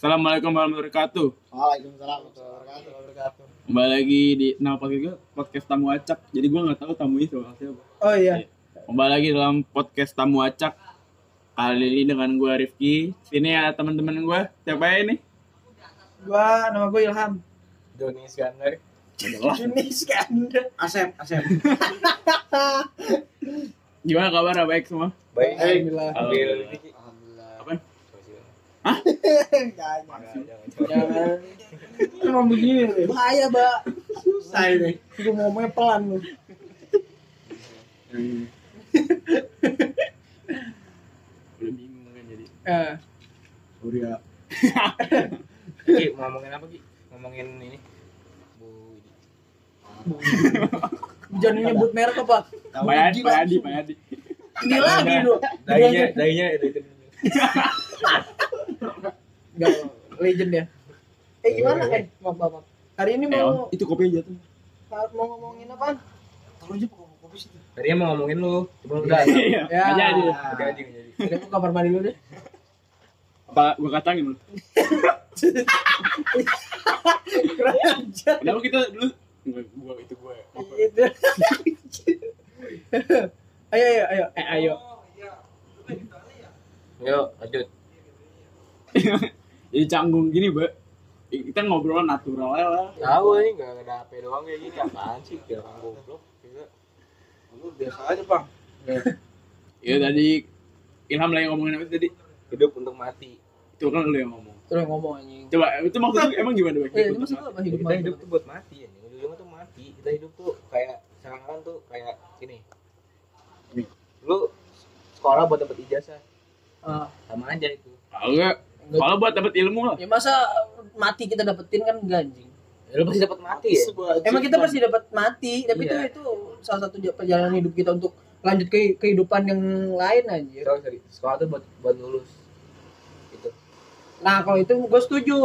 Assalamualaikum warahmatullahi wabarakatuh. Waalaikumsalam warahmatullahi wabarakatuh. Kembali lagi di nama podcast gue podcast tamu acak. Jadi gue nggak tahu tamu itu siapa. Oh iya. Kembali lagi dalam podcast tamu acak. Kali ini dengan gue Rifki. Sini ya teman-teman gue. Siapa ya ini? Gua nama gue Ilham. Doni Iskandar. Adalah. Ini Iskandar. Asep, Asep. Gimana kabar? Baik semua. Baik. Alhamdulillah. Ambil Alhamdulillah. Apa? Jangan. Jangan. Emang begini nih. Bahaya, Mbak. Susah ini. Gue ngomongnya pelan lu. Udah bingung kan jadi. Eh, Surya. Ki, mau ngomongin apa Ki? Ngomongin ini. Bu ini. jangan nyebut merek apa? Pak Yadi, Pak Yadi, Pak Yadi. Ini lagi lu. Dainya, dainya itu Enggak, legend ya. Eh gimana? Eh, maaf, maaf, maaf. Hari ini Eh, mau itu kopinya jatuh. mau ngomongin apa? Taruh aja kok kopi situ. Tadinya mau ngomongin lu, cuma udah. Iya. Ya. Nggak jadi. Udah aja nggak jadi. Udah ke kamar mandi dulu deh. Apa gue kacangin lu? Ajar. Kenapa kita dulu? Enggak, gua itu gue. Gitu. ayo ayo ayo eh ayo. Yuk, lanjut. Jadi canggung gini, Mbak. Kita ngobrol natural aja lah. Tahu ini enggak ada HP doang kayak gini apaan sih? Orang goblok. Gitu. Lu biasa aja bang. Ya tadi Ilham lagi ngomongin apa tadi? Hidup untuk mati. Itu kan lu yang ngomong. Terus ngomong anjing. Coba itu maksudnya emang gimana, Bang? Eh, itu maksud lu apa hidup Kita mati? hidup tuh buat mati ya. Ujung-ujungnya tuh mati. Kita hidup tuh kayak sekarang tuh kayak gini. Lu sekolah buat dapet ijazah Ah, sama aja itu. Kalau enggak, kalau buat dapat ilmu lah. Ya masa mati kita dapetin kan ganjing. Ya, lu pasti dapat mati ya. Emang kita pasti dapat mati, tapi Iya. itu itu salah satu perjalanan hidup kita untuk lanjut ke kehidupan yang lain anjir. Sorry, sorry. Sekolah tuh buat buat lulus. Gitu. Nah, kalau itu gue setuju.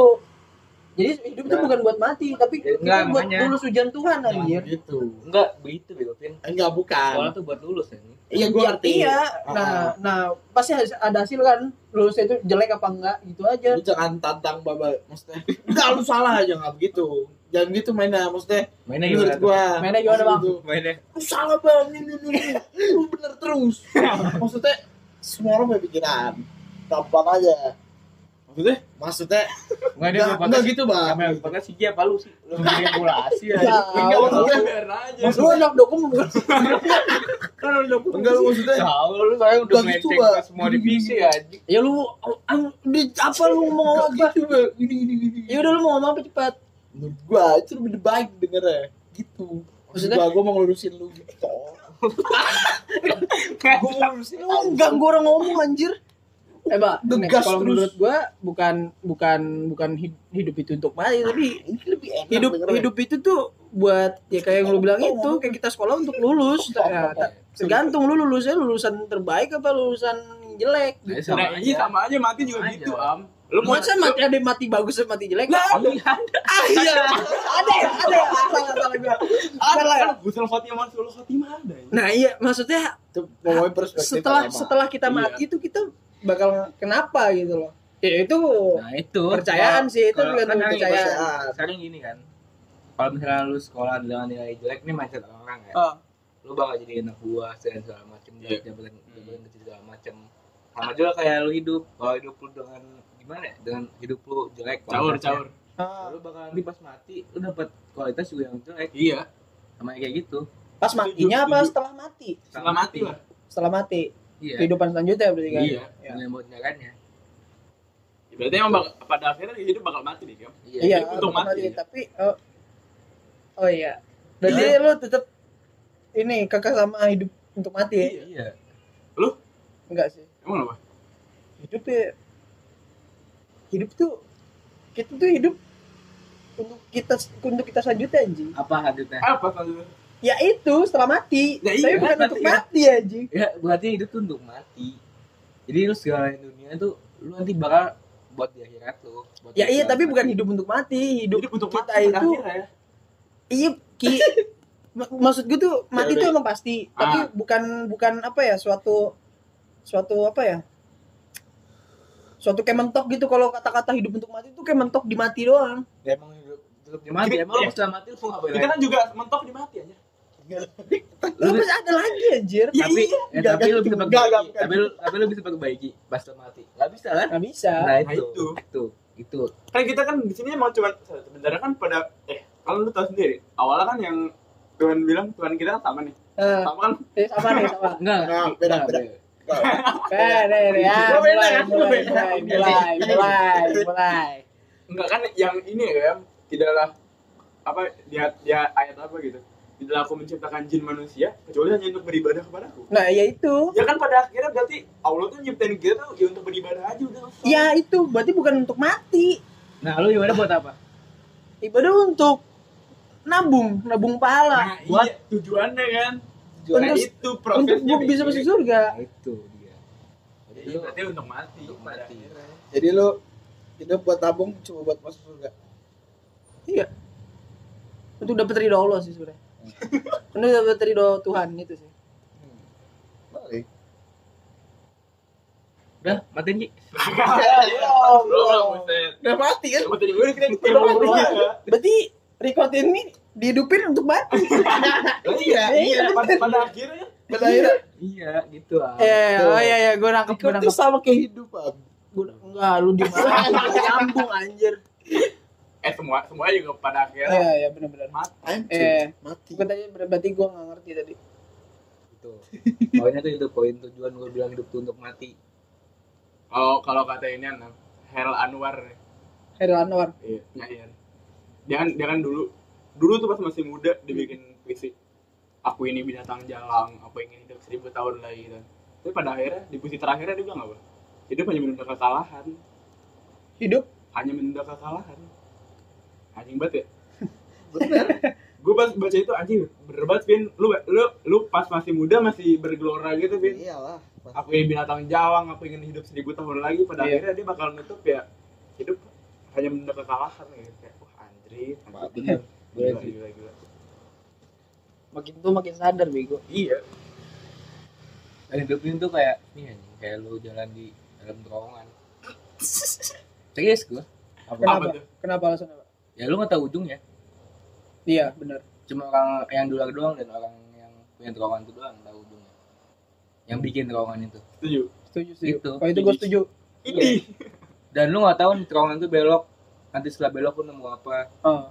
Jadi hidup itu Nah. bukan buat mati, tapi Ya, kita enggak, buat makanya. lulus ujian Tuhan anjir. gitu. Enggak, begitu Bego Pin. Enggak Sekolah bukan. tuh buat lulus ya. ini. Iya gua ngerti. Iya. Ah. Nah, nah pasti ada hasil kan. Lulusnya itu jelek apa enggak gitu aja. Lu jangan tantang baba maksudnya. Enggak lu salah aja enggak begitu. Jangan gitu mainnya maksudnya. Mainnya gimana? gua. Mainnya gimana, Bang? Mainnya. Lu salah bang ini ini. ini. Lu bener terus. maksudnya semua orang punya pikiran. Gampang aja. Maksudnya? Maksudnya Enggak dia enggak, enggak gitu bang. Kamera pakai si apa lu sih? Lu regulasi ya. Ya, Enggak maksudnya. aja. Lu anak dokum bukan? Kan anak dokum. Enggak lu maksudnya. Tahu lu saya udah Enggak gitu, melenceng semua divisi ya. anjing. Ya lu di apa lu mau ngomong apa? Enggak gitu bang. Ini ini ini. Ya udah lu mau ngomong apa cepat. Menurut gua itu lebih baik dengernya. Gitu. Maksud Maksudnya? gua gua mau ngelurusin lu gitu. Gua mau ngelurusin Lu ganggu orang ngomong anjir. Eh, Ngegas kalau terus. menurut gua bukan bukan bukan hid- hidup itu untuk mati, tapi Ini lebih enak hidup hidup itu tuh buat ya kayak yang lu bilang itu kayak kita sekolah untuk lulus. Ya, ta- tergantung lu lulusnya lulusan terbaik apa lulusan jelek. Nah, Gitu. Nah, iya sama aja mati juga Sama gitu, aja. Am. Lu mau Masa mati ada yang mati bagus dan mati jelek? Nggak ada. Ah iya. ada ya, ada ya. Salah salah gua. Salah. Kan Husnul Khotimah Husnul Khotimah ada ya. Nah iya, maksudnya setelah setelah kita Iya. mati itu kita bakal kenapa gitu loh. Ya itu Nah, itu Percayaan sih, itu Kalau- tergantung kan kepercayaan. sekarang- Sekarang gini kan. Kalau misalnya lu sekolah dengan nilai jelek nih mindset orang ya. Ah. Lu bakal jadi anak buah dan segala macem Iya. jabatan jabatan kecil segala macem. Sama juga kayak lu hidup. Kalau hidup lu dengan gimana ya? Dengan hidup lu jelek Caur, caur. Ah, Lu bakal nanti pas mati lu dapat kualitas juga yang jelek. Iya. Sama kayak gitu. Pas matinya apa setelah mati? Setelah mati lah. Setelah mati. Iya. Kehidupan selanjutnya berarti kan. Iya. Ya. Jalannya. Ya, Berarti emang bak- pada akhirnya hidup bakal mati nih, Kam. Iya, untuk untuk mati. mati. Tapi oh, oh iya. Berarti Iya. lu tetap ini kakak sama hidup untuk mati ya? Iya. Enggak sih. Emang apa? Hidup ya hidup tuh kita tuh hidup untuk kita untuk kita selanjutnya anjing. Apa hadutnya? Apa selanjutnya? Ya itu setelah mati. Ya Tapi iya, bukan mati untuk ya. mati anjing. Ya, berarti hidup tuh untuk mati. Jadi lu segala dunia tuh lu nanti bakal buat di akhirat lu. buat Ya iya, tapi lu. bukan hidup untuk mati. Hidup, Hidup untuk kita mati itu akhirnya. iya ki mak- maksud gue tuh mati udah. tuh emang pasti, tapi Ah. bukan bukan apa ya suatu suatu apa ya suatu kayak mentok gitu kalau kata-kata hidup untuk mati itu kayak mentok di mati doang Ya, emang hidup hidup di mati emang lu setelah mati lu mau ngapain Kita kan juga mentok di mati aja. Lu masih ada lagi anjir. Tapi ya, Enggak, tapi lu bisa perbaiki tapi lu tapi lu bisa perbaiki pas lu mati. Nggak bisa kan? Nggak bisa. Nah itu. Itu. itu. Itu. Kan kita kan di sini emang cuma sebenarnya kan pada eh kalau lu tahu sendiri, awalnya kan yang Tuhan bilang Tuhan kita kan sama nih. Eh, Sama kan? eh, sama nih sama. Enggak Nah, beda, beda. Nih, ya, beda, mulai, beda. mulai, mulai, mulai, mulai. enggak kan yang ini ya tidaklah apa dia dia ayat apa gitu tidaklah aku menciptakan jin manusia kecuali hanya untuk beribadah kepadaku Nah, ya itu. ya kan pada akhirnya berarti Allah tuh nyiptain kita tuh ya untuk beribadah aja udah Ya itu, berarti bukan untuk mati. nah lu gimana buat apa Ibadah untuk nabung, nabung pahala. nah iya tujuannya kan Untuk- nah, itu Untuk prosesnya gua bisa masuk surga. nah, itu dia jadi Iya, lu berarti untuk mati Untuk mati. akhirnya. Jadi lu hidup buat tabung cuma buat masuk surga. Iya. Untuk dapat ridho Allah sih sebenarnya. Untuk dapat ridho Tuhan itu sih. Balik. udah matiin Ki Belum, buset. Udah mati kan? Udah mati. dia. Berarti record ini dihidupin untuk mati. Iya, iya. Pada, pada akhirnya Pada akhirnya iya gitu ah Eh, oh iya iya, gue nangkep, itu sama kehidupan. Gua, enggak, lu di mana? Nyambung anjir. Eh semua semua juga pada akhirnya Iya, iya benar-benar. Anjir. Eh, mati. gue tadi berarti gue nggak ngerti tadi. itu. Poinnya tuh itu poin tujuan gue bilang hidup tuh untuk mati. Kalau kalau kata ini Anam, Hel Anwar. Heril Anwar. iya nyair dia kan dia kan dulu. Dulu tuh pas masih muda dibikin puisi. Aku ini binatang jalang aku ingin hidup seribu tahun lagi gitu. Tapi pada akhirnya di puisi terakhirnya dia bilang apa? Hidup hanya menunda kekalahan Hidup? Hanya menunda kekalahan anjing banget ya. Bener. Gue pas baca itu anjing bener banget Vin. Lu lu lu pas masih muda masih bergelora gitu Vin. Iyalah. aku ingin binatang jawang aku ingin hidup seribu tahun lagi pada Iya. akhirnya dia bakal nutup ya hidup hanya menunda kekalahan gitu kayak wah anjrit bener. Gila, gila, gila. makin tuh makin sadar bego. iya. Dan hidup ini tuh kayak ini anjing. kayak lu jalan di dalam terowongan. Serius gue apa? Kenapa? tuh? Kenapa alasan apa? Ya lu nggak tahu ujungnya Iya, benar. cuma orang yang duluan doang dan orang yang punya terowongan itu doang tahu ujungnya yang bikin terowongan itu setuju Setuju, setuju. Itu. Kalau itu gue setuju. ini dan lu nggak tahu nih terowongan itu belok nanti setelah belok lu nemu apa Oh.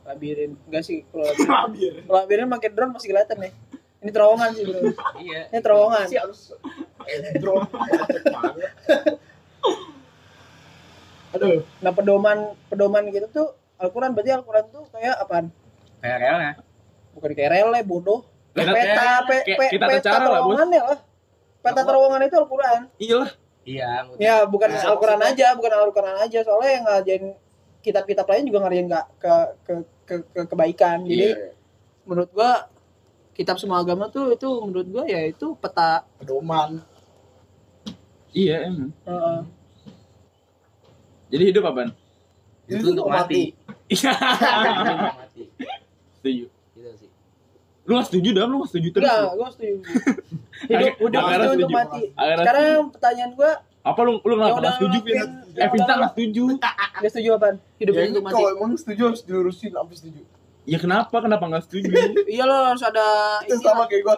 Labirin. Enggak sih kalau labirin. Kalau labirin pakai drone masih kelihatan nih. Ini terowongan sih, Bro. iya Ini terowongan. Sih harus eh, drone. aduh Nah, pedoman pedoman gitu tuh Al-Quran berarti Al-Quran tuh kayak apaan? kayak relnya Bukan kayak rele bodoh. Kita- peta pe, pe, kita peta cara lah, Bos. terowongan ya lah. Peta terowongan itu Al-Quran. iya lah iya Ya, bukan Nah, Al-Quran aja, bukan Al-Quran aja. Soalnya yang ngajarin kitab-kitab lain juga ngarahin nggak ke, ke, ke, ke kebaikan. Jadi Iya. menurut gua kitab semua agama tuh itu menurut gua ya itu peta. Pedoman. iya emang Heeh. jadi hidup apaan itu untuk mati iya Itu setuju gitu sih lu gak setuju dah lu gak setuju terus Enggak, lu. gua setuju. Hidup, agak itu untuk setuju. mati. Sekarang pertanyaan gua apa lu lu Ya kenapa udah gak setuju Vin eh Vinta udah. gak setuju Gak setuju apaan? Hidup Ya itu untuk mati. kalau emang setuju harus dilurusin sampai setuju. ya kenapa kenapa gak setuju Iya lo harus ada Itu sama kayak gue.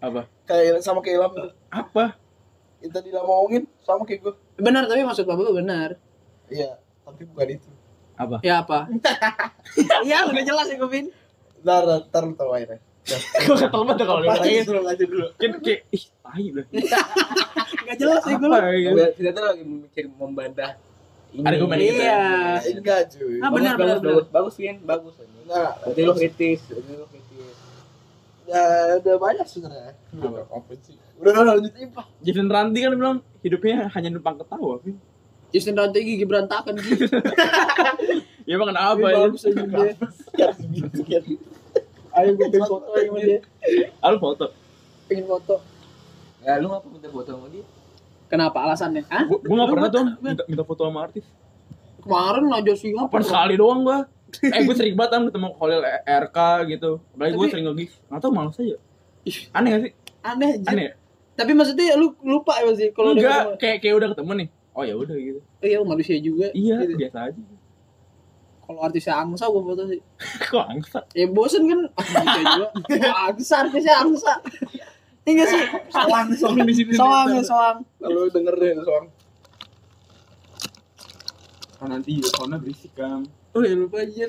apa Kayak sama kayak Ilham. apa tadi Ilham ngomongin sama kayak gue. Benar, tapi maksud Bapak benar. Iya. Tapi bukan itu. Apa Ya apa? Iya, udah jelas ya, Gopin. Ntar, ntar lu tau akhirnya. gue gak tau banget kalau Apa dia dulu aja dulu. kan kayak ih tahi lah Enggak jelas ya gue. ya Udah, kita tuh lagi mikir membantah ini. Argumen. Iya. Enggak cuy. Ah, benar, bagus, benar, bagus, bagus, Vin, bagus. Enggak. Berarti lu kritis, berarti lu kritis. Ya, udah banyak sebenarnya. Udah apa sih? Udah udah lanjutin Pak. Jason Ranti kan bilang hidupnya hanya numpang ketawa Vin Justin Dante gigi berantakan gitu. ya emang kenapa ya. Ayo gue pengen foto sama dia. lu foto Pengen foto. Ya lu ngapa minta foto sama dia? Kenapa alasannya? Hah? gua, gua gak pernah foto, tuh minta, minta foto sama artis Kemarin aja sih apa? Sekali doang gua eh gue sering banget kan ketemu Khalil RK gitu apalagi gue sering nge-gift gak tau males aja Ih, aneh gak sih Aneh aja. aneh ya Tapi maksudnya lu lupa ya sih kalau udah enggak ketemu. kayak kayak udah ketemu nih oh ya udah gitu iya manusia juga iya Gitu. biasa aja kalau artisnya angsa gue foto sih kok angsa ya bosen kan ah, manusia juga angsa artisnya angsa Iya sih Soang, soang di sini. soang ya soang Lalu denger deh soang. kan nanti soalnya berisik kan oh ya lupa aja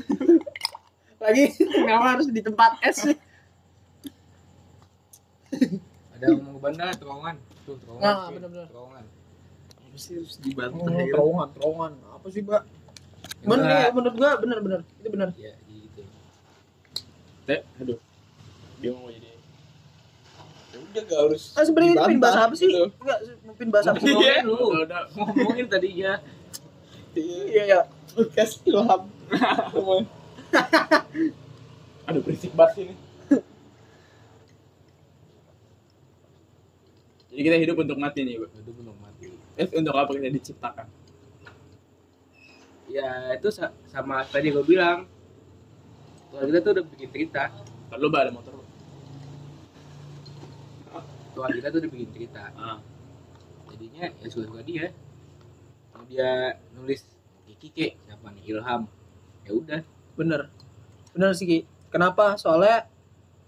lagi kenapa harus di tempat es sih ada yang mau ke bandara terowongan tuh terowongan Nah, Vin. bener-bener. terowongan Apa sih harus dibantah Oh, ya? terowongan terowongan. Apa sih mbak? Bener ya menurut gua bener bener. Itu bener. Ya gitu. Teh aduh. Dia mau jadi Ya udah gak harus. ah sebenarnya itu pin bahasa apa sih? gitu. enggak pin bahasa apa sih? Ngomongin lu Udah, ngomongin tadinya. Iya ya. Podcast ilham. aduh berisik banget ini. Jadi kita hidup untuk mati nih bu. Itu belum mati eh untuk apa kita diciptakan. Ya itu sa- sama tadi gue bilang. Tuhan kita tuh udah bikin cerita. Kalau ada motor. Tuhan kita tuh udah bikin cerita. Ah. Jadinya ya suka suka dia. Mau dia nulis Kiki ke siapa nih? Ilham. Ya udah. Bener. Bener sih Ki. kenapa? Soalnya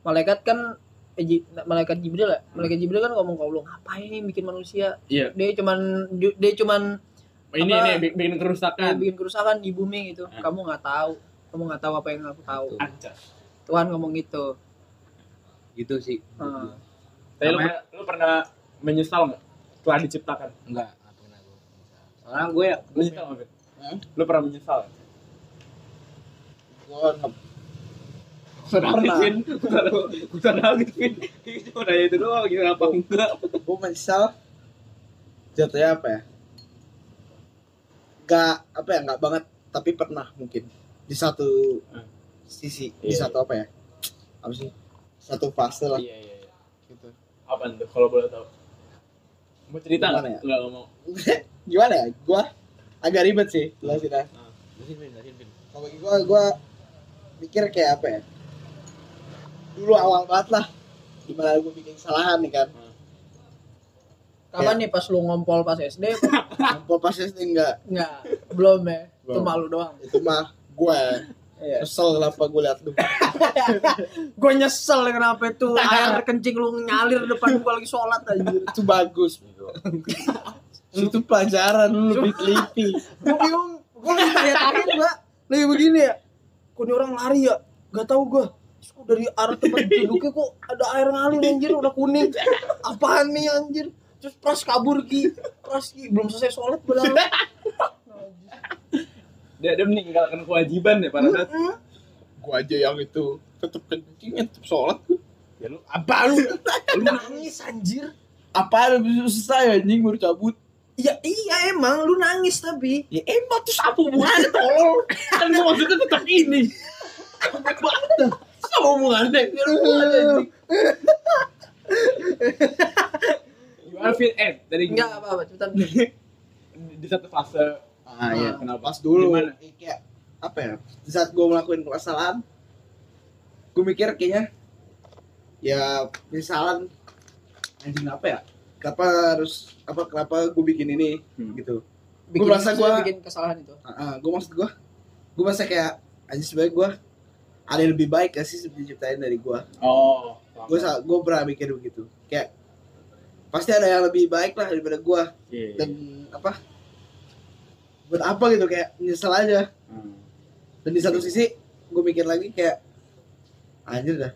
malaikat kan eh, Ji- malaikat Jibril ya malaikat Jibril kan ngomong ke Allah ngapain nih bikin manusia iya dia cuman dia cuman ini Apa? ini bi- bikin kerusakan kayak bikin kerusakan di bumi gitu Ah. kamu nggak tahu kamu nggak tahu apa yang aku tahu. Anjas. Tuhan ngomong gitu gitu sih Ah. Tapi lu, Namanya- lu pernah menyesal nggak setelah diciptakan? enggak enggak pernah gue soalnya gue ya Menyesal? Lu pernah menyesal? nggak? Pernah. Vin udah nangis Vin cuma nanya itu doang gimana apa enggak? Gue menyesal. Jatuhnya apa ya? Gak apa ya nggak banget tapi pernah mungkin. Di satu Hmm. sisi di Iya, satu apa ya? Apa sih? Satu fase lah. Iya, iya, iya. gitu. Apa tuh kalau boleh tahu? Mau cerita nggak? ya? Nggak, mau. gimana ya? Gue agak ribet sih jelasin ya. Jelasin jelasin Vin. Kalau bagi gue gue mikir kayak apa ya dulu awal banget lah. Gimana gue bikin kesalahan nih kan. Kapan nih pas lu ngompol pas SD Nampol pas SD enggak? Nggak belum ya. Itu malu doang. Itu mah gue iya. kesel kenapa gue liat lu. Gue nyesel kenapa itu air kencing lu ngalir depan gua lagi sholat anjir. Itu bagus itu pelajaran lu lebih teliti gue bingung. Gue lagi tanya-tanya mbak. Lagi begini ya? Kok orang lari ya? Gak tahu gue Terus kok dari arah tempat duduknya kok ada air ngalir anjir udah kuning. Apaan nih anjir? Terus pras kabur ki. Pras ki belum selesai sholat padahal Dia, dia meninggalkan kewajiban ya pada saat gua aja yang itu tetep kencing tetep sholat. Ya lu apa lu? Lu nangis anjir. Apa lu selesai anjing? Baru cabut. Ya iya emang. Lu nangis tapi. Ya emang terus apa hubungannya tolol kan maksudnya tetap ini. Banget sama hubungannya ada hubungannya Fit? Eh, tadi enggak apa-apa cepetan. Di, di satu fase. Ah iya. kenapa? pas dulu. Gimana? kayak apa ya? Di saat gua ngelakuin kesalahan gua mikir kayaknya ya misalan. Anjing apa ya? Kenapa harus apa kenapa gua bikin ini Hmm. gitu. Bikin, merasa gua- bikin kesalahan itu? Ah, gue maksud gue gue merasa kayak anjing sebenarnya gue ada yang lebih baik gak sih diciptain dari gue Oh, gue gue pernah mikir begitu. Kayak pasti ada yang lebih baik lah daripada gue Iya. dan apa? Buat apa gitu kayak nyesel aja. Hmm. dan di satu sisi gue mikir lagi kayak anjir dah.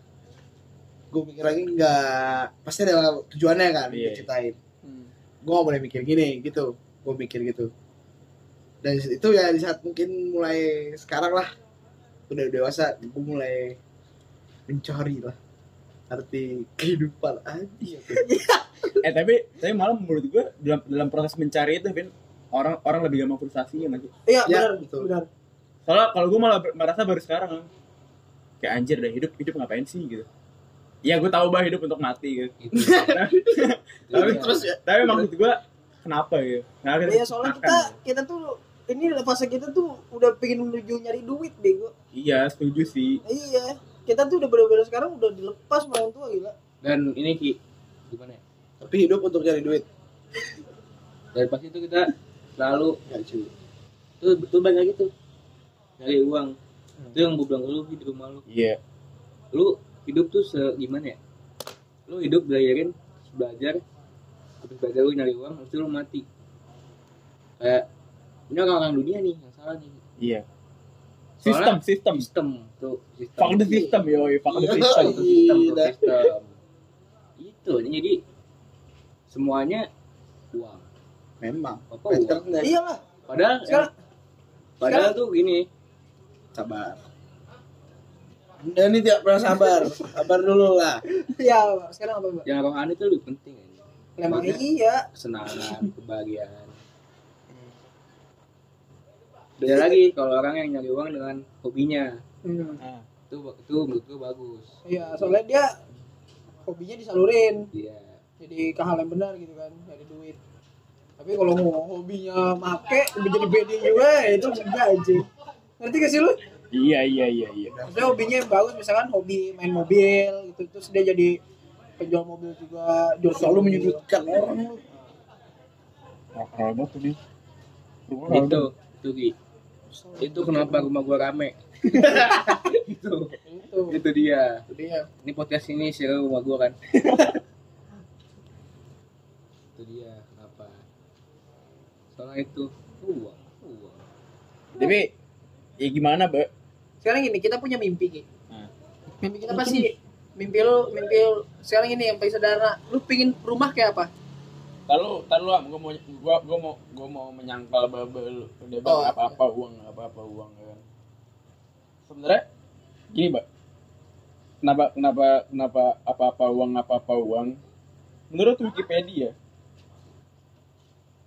Gue mikir lagi nggak pasti ada tujuannya kan Iya. diciptain. Hmm. gue gak boleh mikir gini gitu. Gue mikir gitu. Dan itu ya di saat mungkin mulai sekarang lah udah dewasa gue mulai mencari lah arti kehidupan aja Eh tapi tapi malah menurut gua dalam dalam proses mencari itu Vin orang orang lebih gampang frustasi ya sih? iya Ya, benar betul. benar Soalnya kalau gua malah merasa baru sekarang kayak anjir dah hidup hidup ngapain sih gitu. Iya gua tahu bah hidup untuk mati gitu. gitu Tapi Iya. terus ya tapi maksud gua kenapa gitu? Nah, Iya soalnya kita kita tuh ini fase kita tuh udah pengen menuju nyari duit bego. Iya setuju sih. Iya. Kita tuh udah bener-bener sekarang udah dilepas sama orang tua gila. dan ini ki gimana ya tapi hidup untuk cari duit dari pas itu kita lalu Enggak cuy. tuh betul banget lagi tuh nyari uang itu yang gue bilang lu di rumah lu Iya. lu hidup tuh se gimana ya lu hidup belajarin belajar habis belajar lu nyari uang habis itu lu mati kayak ini orang-orang dunia nih yang salah nih Iya. Soalnya- sistem. sistem tuh sistem Fuck the system, yoi. Fuck the Iya. system. Sistem sistem itu jadi semuanya uang Memang. apa uang iyalah padahal Sekarang- padahal tuh gini Sabar. Anda ini tidak pernah sabar. Sabar dulu lah. ya sekarang apa mbak yang rohani itu lebih penting ya. emang Maksudnya- iya kesenangan kebahagiaan beda lagi kalau orang yang nyari uang dengan hobinya. Hmm. Nah, itu itu menurut gue bagus. Iya soalnya dia hobinya disalurin. Iya. Jadi ke hal yang benar gitu kan dari duit. Tapi kalau mau hobinya make jadi bedi juga ya itu enggak aja ngerti gak sih lu? Iya, iya, iya, iya. maksudnya hobinya yang bagus misalkan hobi main mobil gitu. Terus dia jadi penjual mobil juga jual Selalu menyudutkan orang. Lu. Robot tuh nih. itu itu Gi. Itu kenapa rumah gua rame? Itu itu. Itu dia. Itu dia. Ini podcast ini share rumah gua kan. Itu dia kenapa? Soalnya itu uang uang. Tapi ya gimana, Mbak? sekarang gini kita punya mimpi Ki. Hmm. mimpi kita pasti mimpi lu mimpi lu. Sekarang ini yang paling sederhana. Lu pingin rumah kayak apa Lalu, tar lu, gua mau gua gua mau gua mau menyangkal babel udah bang Oh. apa-apa uang, apa-apa uang ya kan. Sebenarnya gini, Mbak. Kenapa kenapa kenapa apa-apa uang apa-apa uang? Menurut Wikipedia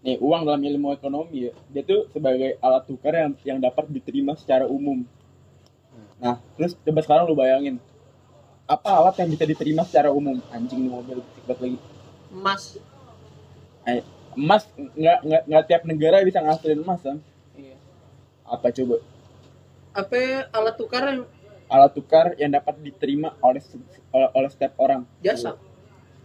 Nih, uang dalam ilmu ekonomi ya, dia tuh sebagai alat tukar yang yang dapat diterima secara umum. Nah, terus coba sekarang lu bayangin. Apa alat yang bisa diterima secara umum? Anjing mobil cepat lagi. emas emas nggak nggak nggak tiap negara bisa ngasilin emas kan iya. Apa coba? Apa alat tukar yang alat tukar yang dapat diterima oleh oleh, oleh setiap orang. Jasa.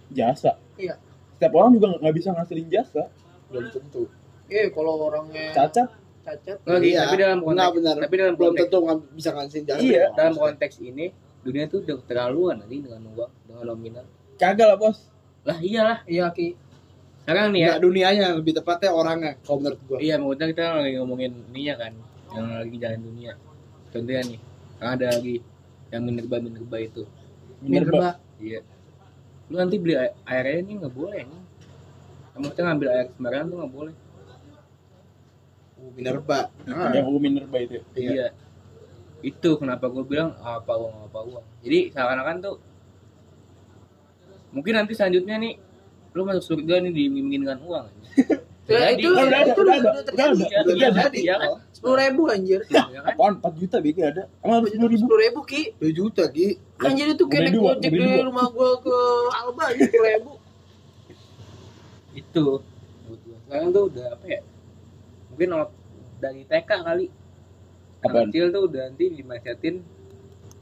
Jasa. Iya. setiap orang juga nggak bisa ngasilin jasa. Belum tentu. eh kalau orangnya cacat. cacat. Lagi, Iya. tapi dalam Enggak konteks benar. tapi dalam Belum konteks tentu nggak bisa ngasih jalan. Iya, dalam konteks ini dunia tuh udah keterlaluan nanti dengan uang dengan nominal. Kagak lah bos. Lah iyalah. Iya ki sekarang nih ya. Enggak dunianya, lebih tepatnya orangnya kalau menurut gua. iya maksudnya kita lagi ngomongin ininya kan yang lagi jalan dunia. Contohnya nih kan ada lagi yang minerba minerba itu. Minerba? Iya. Lu nanti beli air, airnya ini nggak boleh nih kamu kita ngambil air sembarangan tuh nggak boleh. Uh, Minerba. yang hukum minerba itu Iya. iya. Itu kenapa gue bilang apa uang apa uang. Jadi seakan-akan tuh mungkin nanti selanjutnya nih lu masuk surga nih diiming dengan uang Ya, Jadi, itu ada, itu udah udah ada, terjadi. udah ada, udah iya, kan? sepuluh ribu anjir. Ya kan? Apaan? 4 juta bikin ada. Emang harus sepuluh ribu? Sepuluh ribu ki. 2 juta, Ki. anjir itu kayak dua, gojek dari dua. rumah gua ke Alba aja sepuluh ribu. Itu. Sekarang tuh udah apa ya mungkin dari TK kali. Apaan? kecil tuh udah nanti dimacetin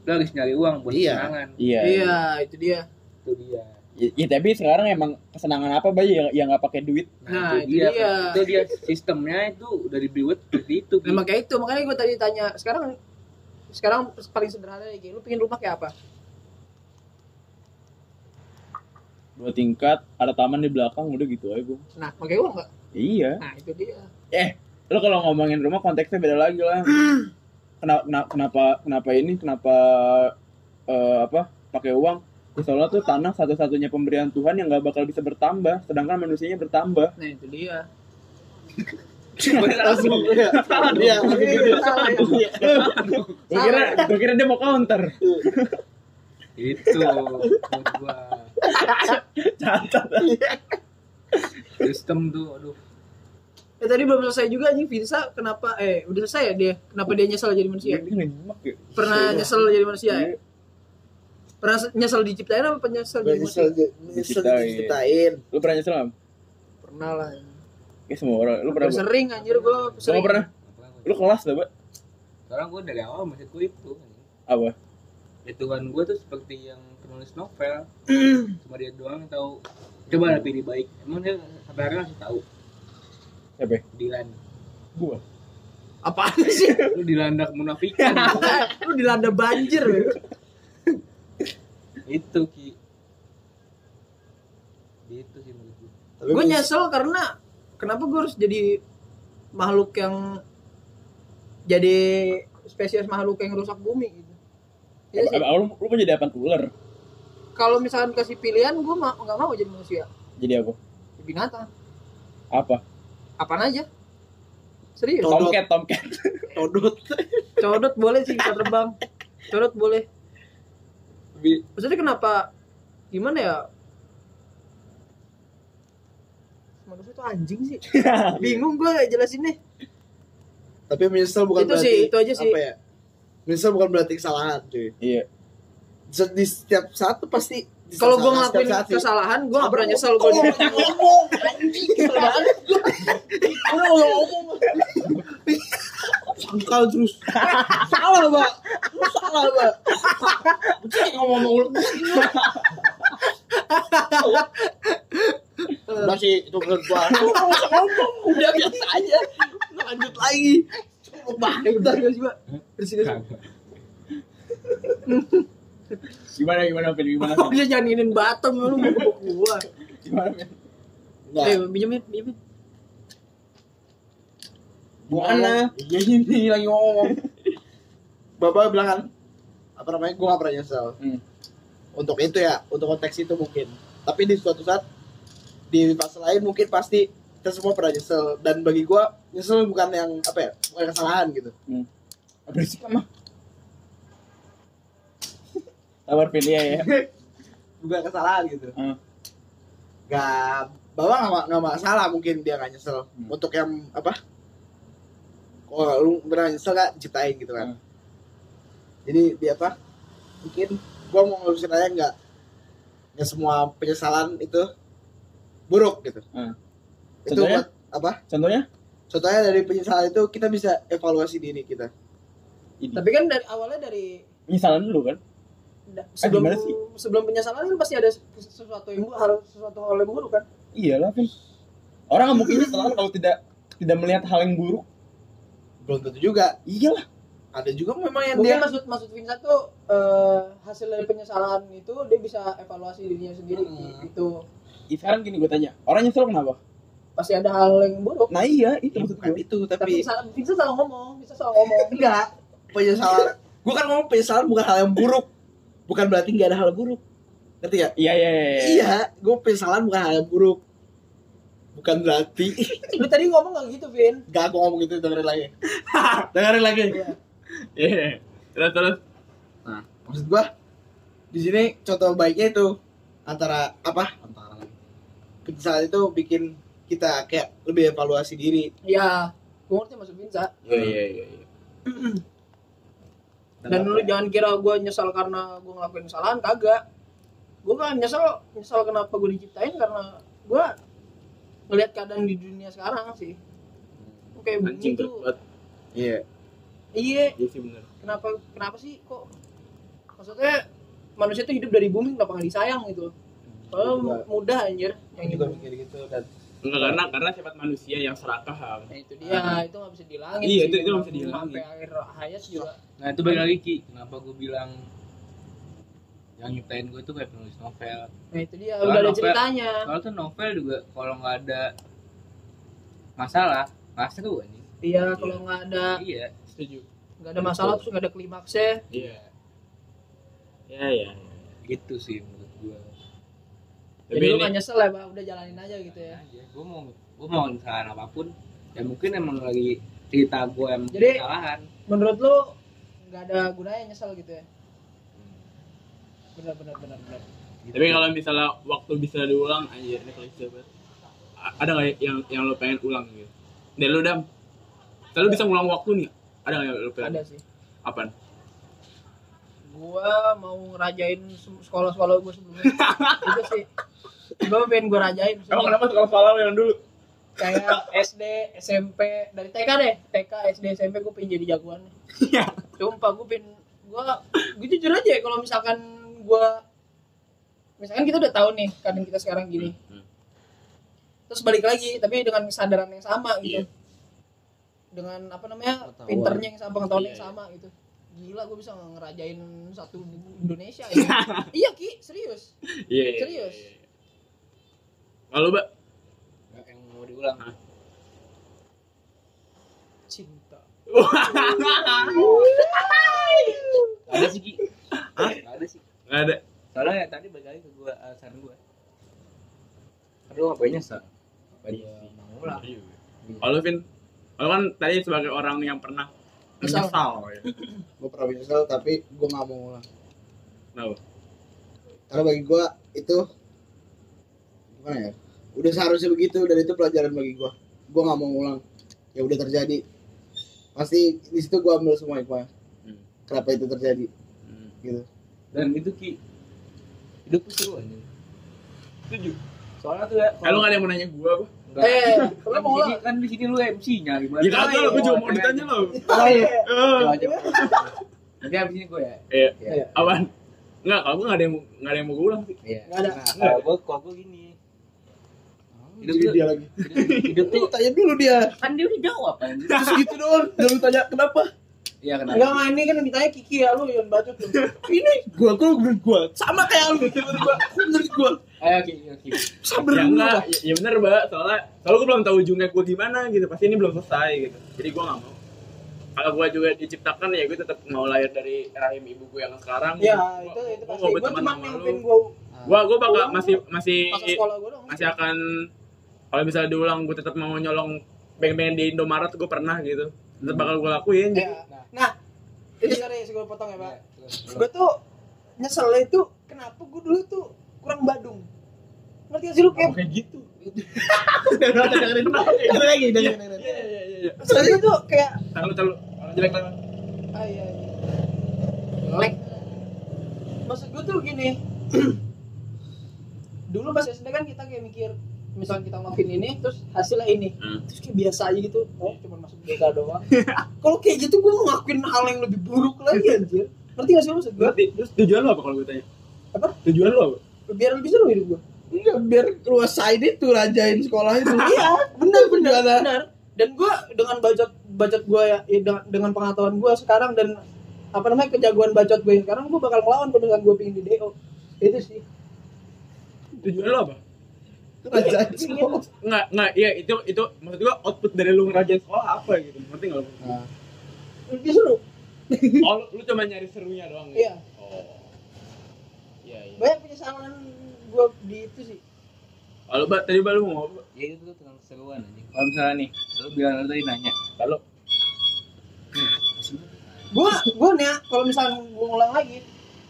lu harus nyari uang buat Iya. iya. Iya itu dia. Itu dia Ya, ya, tapi sekarang emang kesenangan apa bayi yang yang nggak pakai duit? Nah, itu dia. itu dia. Sistemnya itu udah dibuat seperti itu nah makanya itu. Makanya gua tadi tanya sekarang sekarang paling sederhana Ki. lu pingin rumah kayak apa? Dua tingkat ada taman di belakang udah gitu aja gua nah pakai uang nggak? Iya. Nah itu dia. Lo kalau ngomongin rumah konteksnya beda lagi lah. Kenapa kenapa kenapa, kenapa ini? Kenapa eh, apa? Pakai uang soalnya tuh tanah satu-satunya pemberian Tuhan yang nggak bakal bisa bertambah sedangkan manusianya bertambah. Nah itu dia. Langsung. Iya. Iya, ya. gue kira gue kira dia mau counter. Itu gua cacat sistem tuh aduh. Ya tadi belum selesai juga anjing Vinsa kenapa eh udah selesai ya dia? Kenapa dia nyesel jadi manusia? dia ya? Pernah nyesel jadi manusia ya? Pernah se- nyesel diciptain apa pernah nyesel Nyesel, Diciptain. lu pernah nyesel nggak? Pernah lah. Kayak semua orang lu pernah sering anjir gua sering. pernah lu kelas lah mbak sekarang gua dari awal masih gue itu apa hitungan gue tuh seperti yang penulis novel cuma dia doang yang tahu coba lah pilih baik emang dia sampai hari masih tahu Siapa? Dilan. Gua. Apaan sih? Lu dilanda kemunafikan. Lu dilanda banjir. Ya. itu ki. Gitu sih menurut gue. Nyesel karena kenapa gue harus jadi makhluk yang jadi spesies makhluk yang rusak bumi gitu. Iya sih. Apa, lu, lu mau jadi apa ular? Kalau misalkan kasih pilihan, gue ma nggak mau jadi manusia, Jadi apa? jadi binatang. Apa? Apaan aja? Serius? Tomcat, tomcat. Todot. Codot boleh sih bisa terbang. Codot boleh. Tapi Maksudnya kenapa? Gimana ya? Manusia itu anjing sih. Bingung gue jelasinnya. Tapi menyesal bukan Itu berarti sih, itu aja sih. Apa ya? Menyesal bukan berarti kesalahan, cuy. Iya. Di setiap saat tuh pasti Kalau gue ngelakuin kesalahan, gue gak pernah nyesel gue. Ngomong? Anjing banget udah ngomong. Sangkal terus. Salah mbak lu salah mbak Cek ngomong ngomong udah sih itu menurut gua. Lu usah ngomong. Udah biasa aja. Lu lanjut lagi. Coba banget. Udah gak sih, Pak? Terus terus. Gimana, gimana, Vin? Gimana, Kok Vin? bisa nyanyiin Batam lu mau gua. Gimana, Vin? Nggak. Eh, pinjemin, pinjemin. Gimana? Iya ini lagi ngomong. Bapak bilang kan apa namanya? Gua gak pernah nyesel. Hmm. Untuk itu ya, untuk konteks itu mungkin. Tapi di suatu saat di fase lain mungkin pasti kita semua pernah nyesel dan bagi gua nyesel bukan yang apa ya? Bukan kesalahan gitu. Berisik mah. Vin. Iya, ya. Bukan kesalahan gitu. Hmm. Gak Bapak gak, gak masalah mungkin dia gak nyesel Hmm. Untuk yang apa Kalau lu pernah nyesel gak ciptain gitu kan Hmm. Jadi dia apa Mungkin gua mau ngelurusin aja gak Gak semua penyesalan itu Buruk gitu Hmm. Itu Contohnya? buat apa Contohnya? Contohnya dari penyesalan itu kita bisa evaluasi diri kita Ini. Tapi kan dari awalnya dari Penyesalan dulu kan? Da- sebelum gimana sih? sebelum penyesalan kan pasti ada sesuatu yang bu- hal sesuatu hal yang buruk kan. Iyalah, Vin. Orang nggak mungkin nyesel kalau tidak tidak melihat hal yang buruk. Belum tentu juga Iyalah. Ada juga memang yang Mungkin dia maksud maksud Vincent tuh eh, hasil dari penyesalan itu dia bisa evaluasi dirinya sendiri Hmm. gitu. Sekarang gini gue tanya, orang nyesel kenapa? Pasti ada hal yang buruk. Nah iya, itu maksud Bukan gue. itu Tapi tapi Vincent salah ngomong, Vincent salah ngomong. enggak penyesalan gua kan ngomong penyesalan bukan hal yang buruk bukan berarti nggak ada hal buruk ngerti ya Iya, iya, iya. iya gue penyesalan bukan hal yang buruk bukan berarti Lu tadi ngomong gak gitu, Vin? gak aku ngomong gitu dengerin lagi dengerin lagi Iya. Iya. Terus, terus. maksud gua di sini contoh baiknya itu antara apa antara penyesalan itu bikin kita kayak lebih evaluasi diri Iya, gue ngerti maksud Vincent. Iya, iya, iya. Iya. Dan lu jangan kira gue nyesal karena gue ngelakuin kesalahan, kagak. Gue gak nyesal, nyesal kenapa gue diciptain karena gue ngelihat keadaan di dunia sekarang sih. Kayak bumi Anjing tuh, iya iya, Iya sih bener. kenapa kenapa sih kok maksudnya manusia tuh hidup dari bumi kenapa gak disayang gitu kalau Juga. mudah anjir yang juga mikir gitu dan Enggak karena karena sifat manusia yang serakah nah, itu dia itu nggak bisa dihilangin Iya, sih. itu- itu nggak bisa dihilangin. sampai akhir hayat juga Nah itu balik lagi Ki, kenapa gue bilang yang nyiptain gue tuh kayak penulis novel. nah itu dia Soalnya udah ada novel- ceritanya Soalnya tuh novel juga kalau nggak ada masalah, nggak seru nih. iya kalau nggak ada Iya. Setuju. nggak ada masalah terus nggak ada klimaksnya Iya. Ya ya. Gitu sih menurut gue. Tapi jadi lu nggak nyesel ya bang udah jalanin aja gitu ya Aja. Gue mau gue mau kesalahan apa pun, ya mungkin emang lagi cerita gue yang Jadi- kesalahan. menurut lu nggak ada gunanya nyesel gitu ya benar benar benar benar tapi kalau misalnya waktu bisa diulang anjir ini klise banget. A- Ada nggak yang yang lo pengen ulang gitu? Dan lu dam. Kalau bisa ngulang waktu nih, ada nggak yang lo pengen? ada sih Apaan? gua mau ngerajain se- sekolah-sekolah gua sebelumnya itu sih gua pengen gua rajain Emang kenapa sekolah lo yang dulu? kayak SD SMP dari TK deh TK SD SMP gua pengen jadi jagoan Iya. sumpah gua pengen gua gua jujur aja ya kalau misalkan gua misalkan kita udah tahu nih keadaan kita sekarang gini Hmm. terus balik lagi tapi dengan kesadaran yang sama gitu Iya. dengan apa namanya Pengetahuan. pinternya yang sama pengetahuan Iya, yang iya. sama gitu gila gue bisa ngerajain satu Indonesia ya iya ki serius Iya. iya, Serius? iya, iya. Kalau mbak, Nggak yang mau diulang. Cinta. Gak ada sih Ki. Gak ada sih. Nggak ada. soalnya ya, tadi balik lagi ke gua alasan gua. Lu ngapain nyesel ngapain Iya. mau ulang Kalau Vin, kalau kan tadi sebagai orang yang pernah Menyesal. menyesal, ya. gue pernah menyesal tapi gue nggak mau ulang Kenapa? karena bagi gue itu gimana ya udah seharusnya begitu dan itu pelajaran bagi gue gue nggak mau ulang ya udah terjadi pasti di situ gue ambil semua hikmah Hmm. kenapa itu terjadi Hmm. gitu dan itu Ki hidup tuh seru aja Setuju. soalnya tuh ya Eh, lu nggak ada yang mau nanya gua apa? Enggak. eh kan lu di mau sini ulang kan di sini lu MC-nya gimana? Ya kagak gua juga mau ditanya lo. oh, iya. Eh, Coba coba. Nanti abis ini gue ya. Iya. Iya. Apaan? Enggak, kalau gua nggak ada yang mau- nggak ada yang mau gua ulang sih. Iya. Nggak ada. Kalau gue kalau gue gini. Hidup Jadi dia lagi hidup, tuh lu tanya dulu dia kan dia udah jawab kan. terus gitu doang dan lu tanya kenapa Iya kenapa? enggak enggak ini kan ditanya Kiki ya lu yang bacot tuh ini gua gua menurut gua sama kayak lu menurut gua menurut gua Ayo Ki, Ki, Ki. sabar Ya dulu enggak, ya, ya bener mbak. Soalnya, soalnya gua belum tahu ujungnya gua gimana gitu. Pasti ini belum selesai gitu. Jadi gua nggak mau. Kalau gua juga diciptakan ya gua tetap mau lahir dari rahim ibu gua yang sekarang. ya Gua- itu itu gua pasti gue cuma lu. gue Gua gua bakal masih masih gue masih akan kalau misalnya diulang gue tetap mau nyolong beng-beng di Indomaret gue pernah gitu. Tetap bakal gue lakuin. Ya. nah. Itu serius gue potong ya pak. Iya, terus. gue tuh nyesel itu kenapa gue dulu tuh kurang badung? Ngerti gak sih lu kayak kayak gitu. Dengerin dengerin lagi dengerin iya iya iya iya Soalnya tuh kayak tahu orang jelek lah ah, iya, iya. Jelek. Maksud gue tuh gini. Dulu pas SD kan kita kayak mikir misalnya kita ngelakuin ini terus hasilnya ini. Hmm. terus kayak biasa aja gitu. Oh cuma masuk BK doang. Kalau kayak gitu gue mau ngelakuin hal yang lebih buruk lagi anjir. Ngerti gak sih lu maksud gue berarti terus tujuan lo apa kalau gue tanya? Apa? tujuan lo apa? Biar lebih seru hidup gue enggak biar luasain itu rajain sekolah itu. Iya benar benar Gimana? benar. dan gue dengan bacot bacot gue ya, ya, dengan, dengan pengetahuan gue sekarang dan apa namanya kejagoan bacot gue sekarang gue bakal ngelawan kalau dengan gue pingin di DO itu sih. Tujuan lo apa rajain Pingin. sekolah Enggak, enggak, iya itu itu maksud gua output dari lu ngerajain sekolah apa gitu. Ngerti enggak lu? lebih seru Oh, lu, lu cuma nyari serunya doang iya Oh. Iya, iya. banyak penyesalan gue di itu sih Kalau Mbak tadi Mbak lu mau apa? Ya itu tuh tentang keseruan aja. Kalau misalnya nih, lu bilang lu tadi nanya, Kalau gue gue nih ya, kalau misalnya gue ngulang lagi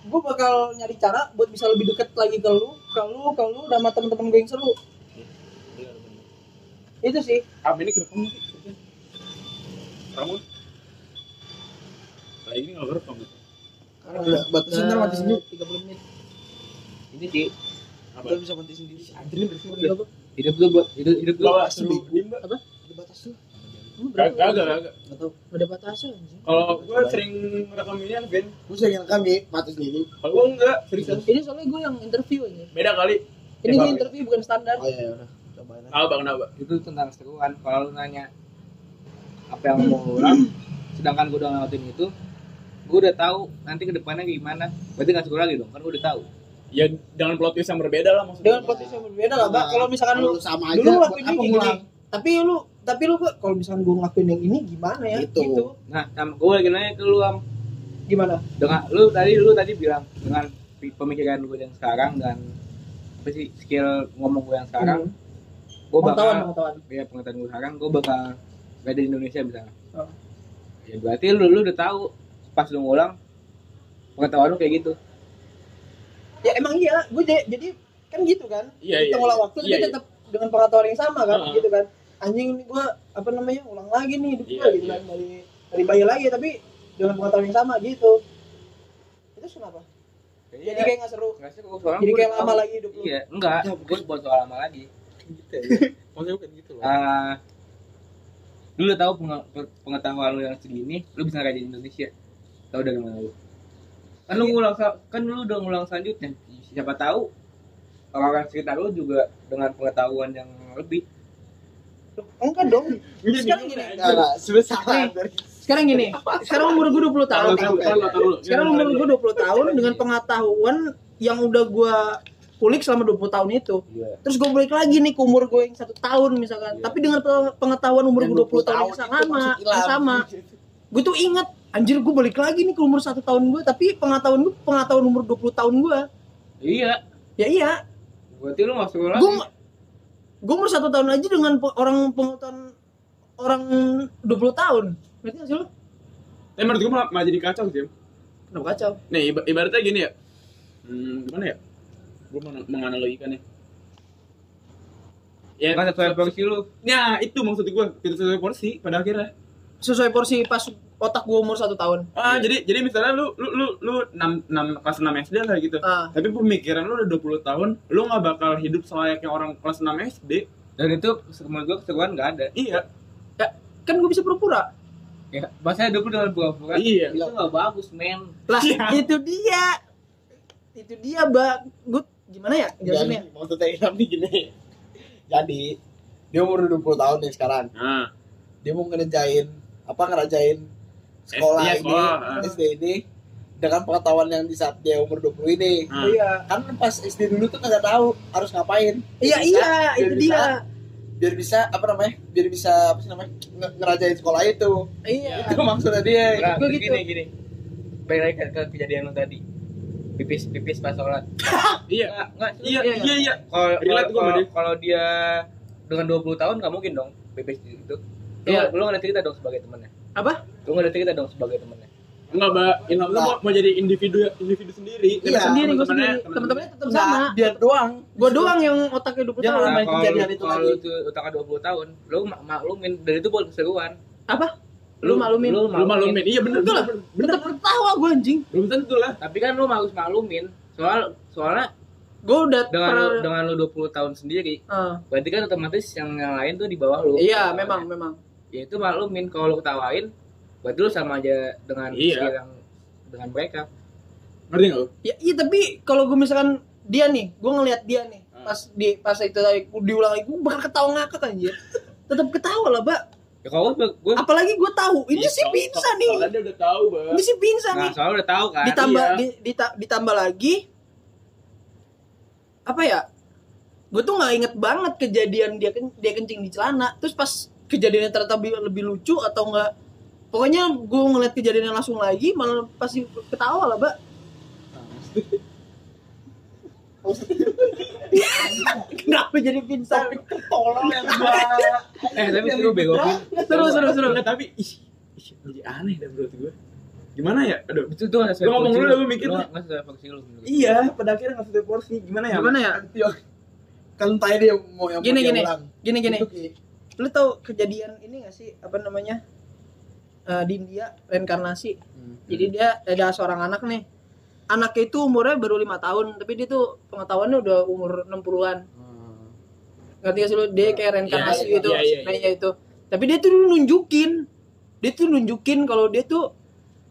gue bakal nyari cara buat bisa lebih deket lagi ke lu ke lu ke lu sama temen-temen gue yang seru. Itu sih. Apa ini kerekam sih? Kamu? Kayak ini nggak kerekam. udah batasin ntar mati sendiri. tiga puluh menit. Ini sih. Apa? bisa mati sendiri. Anjir ini bersih Iya, hidup lu buat hidup hidup lu Bawa seru. Apa? Ada batas tuh Nggak tahu. Nggak ada batasnya anjing. Kalau gue sering rekam ini kan, Ben. gue sering rekam ya mati sendiri Kalau gue enggak, seriusan. Ini soalnya gue yang interview aja. Beda kali. Ini gue interview bukan standar. oh iya udah cobain aja bang, kenapa? itu tentang keseruan. Kalau lu nanya apa yang mau ulang, sedangkan gue udah ngelakuin itu, gue udah tahu nanti ke depannya gimana. Berarti nggak seru lagi dong, kan gue udah tahu. Ya dengan plot twist yang berbeda lah maksudnya. Dengan potensi yang berbeda lah, Pak. Kalau misalkan lu sama aja dulu apa ini gini. Tapi lu tapi lu Pak, kalau misalkan gue ngelakuin yang ini gimana ya? Gitu. Gitu. Nah, sama gue lagi nanya ke lu, Am. Gimana? dengan lu tadi lu tadi bilang dengan pemikiran gue yang sekarang dan apa sih skill ngomong gue yang sekarang, Hmm. gue Pengetahuan, bakal pengetahuan. ya pengetahuan gue sekarang gue bakal gak di Indonesia misalnya Oh. ya berarti lu lu udah tahu pas lu ngulang pengetahuan lu kayak gitu Ya emang iya, gue jadi kan gitu kan. Iya, iya. Kita ngulang waktu Iya, tapi iya. tetap dengan pengetahuan yang sama kan, Heeh. gitu kan. Anjing ini gue apa namanya ulang lagi nih hidup gue Iya, gitu iya. kan dari dari bayi lagi tapi dengan pengetahuan yang sama gitu. Itu kenapa? Jadi kayak nggak seru. nggak soalnya Jadi kayak lama tahu. lagi hidup lu. iya enggak gue buat soal lama lagi gitu ya maksudnya bukan gitu loh Ah, lu udah tahu penge- pe- pengetahuan lu yang segini lu bisa ngerajain Indonesia tahu dari mana lu kan lu ngulang kan lu udah ngulang selanjutnya siapa tahu orang-orang sekitar lu juga dengan pengetahuan yang lebih enggak dong. Sekarang gini. Enggak, sebesar sekarang gini. Sekarang umur gue 20 tahun. Sekarang umur gue 20 tahun dengan pengetahuan yang udah gue kulik selama 20 tahun itu. Iya. Terus gue balik lagi nih ke umur gue yang satu tahun misalkan. Iya. tapi dengan pe- pengetahuan umur gue 20 tahun yang itu sama yang sama. Gue tuh inget anjir gue balik lagi nih ke umur satu tahun gue tapi pengetahuan gue pengetahuan umur 20 tahun gue iya. Ya iya. Berarti lu masuk lagi. gue gue umur satu tahun aja dengan orang pengetahuan orang 20 tahun ngerti gak sih lu? Tapi menurut gue malah, malah jadi kacau sih. Kenapa kacau? Nih iba- ibaratnya gini ya. Hmm, gimana ya? Gue meng menganalogikannya. Ya, nggak sesuai porsi lu Nah, itu maksud gue. Tidak sesuai porsi pada akhirnya. Sesuai porsi pas otak gue umur satu tahun. Ah, jadi jadi misalnya lu lu lu lu 6 6 kelas 6 SD lah gitu. Ah, Tapi pemikiran lu udah 20 tahun, lu nggak bakal hidup selayaknya orang kelas 6 SD. dan itu menurut gua keseruan nggak ada Iya. kan gue bisa pura-pura. ya hidup lu dengan pura-pura Iya. itu nggak bagus men Lah, Iya. itu dia. Itu dia, Mbak. Gue gimana ya? Jelasinnya. Maksudnya Ilham nih gini jadi dia umur 20 tahun nih sekarang Nah, dia mau ngerjain apa ngerajain sekolah Iya, ini sekolah, ah. SD ini dengan pengetahuan yang di saat dia umur 20 ini nah. Iya. kan pas SD dulu tuh kagak tahu harus ngapain Iya, Biar iya, bisa- itu biar dia. bisa- biar bisa apa namanya biar bisa apa sih namanya nge- ngerajain sekolah itu Iya. itu maksudnya dia nah, gitu. gini gini balik lagi ke, ke kejadian lu tadi pipis pipis pas sholat Iya. nggak nggak Iya, Iya, iya, iya. kalau kalau dia. kalau dia dengan 20 tahun nggak mungkin dong pipis di situ lu, Iya. lu nggak ada cerita dong sebagai temennya Apa? lu nggak ada cerita dong sebagai temennya Enggak, Mbak. Ilham tuh mau, mau jadi individu individu sendiri. Iya. Sendiri, gue sendiri. Temen-temennya tetap Nggak, sama. dia doang Gue doang yang otaknya 20 Jangan tahun. main kalau kejadian lu- itu kalau lagi. lu tuh otaknya 20 tahun lu mak maklumin dari itu buat keseruan Apa? Lu maklumin. lu Lu maklumin. Iya bener, bener, lah. bener. Tetap ketawa gue anjing. Belum tentu lah. tapi kan lu harus maklumin soal soalnya Gue udah dengan lu, pernah- dengan lu 20 tahun sendiri Ah, berarti kan otomatis yang, yang lain tuh di bawah lu Iya, memang, memang. Ya itu maklumin kalau lu ketawain berarti lu sama aja dengan Iya. pikiran dengan mereka Ngerti enggak lu? Ya, iya tapi kalau gue misalkan dia nih, gue ngelihat dia nih, Hmm. pas di pas itu tadi diulang lagi, gue bakal ketawa ngakak anjir. Tetap ketawa lah, Mbak. ya kalau gue gue Apalagi gue tahu ini sih so- pingsan so- nih. Soalnya dia udah tahu, Mbak. Ini sih pingsan nah nih. soalnya udah tahu kan Ditambah iya. di- dita- ditambah lagi apa ya? Gue tuh nggak inget banget kejadian dia ken- dia kencing di celana. Terus pas kejadiannya ternyata lebih, lebih lucu atau enggak Pokoknya gue ngeliat kejadiannya langsung lagi malah pasti ketawa lah, Mbak. Kenapa jadi pingsan? tolong yang gua eh tapi seru bego. Seru, seru, seru. Enggak, tapi ih, ih, jadi aneh dah menurut gue. Gimana ya? Aduh. itu tuh nggak sesuai Lu ngomong dulu gua mikir Lu nggak sesuai porsi lu. Iya, pada akhirnya nggak sesuai porsi. Gimana ya? Gimana ya? kan tanya dia mau yang mau Gini, gini. Gini gini. Lu tahu kejadian ini gak sih apa namanya? Eh, di India reinkarnasi. Jadi dia ada seorang anak nih. Anaknya itu umurnya baru lima tahun, tapi dia tuh pengetahuannya udah umur 60-an. Ngerti gak sih lu? Dia kayak reinkarnasi Iya, gitu. iya, iya, iya. Kayaknya itu. Tapi dia tuh nunjukin. Dia tuh nunjukin kalau dia tuh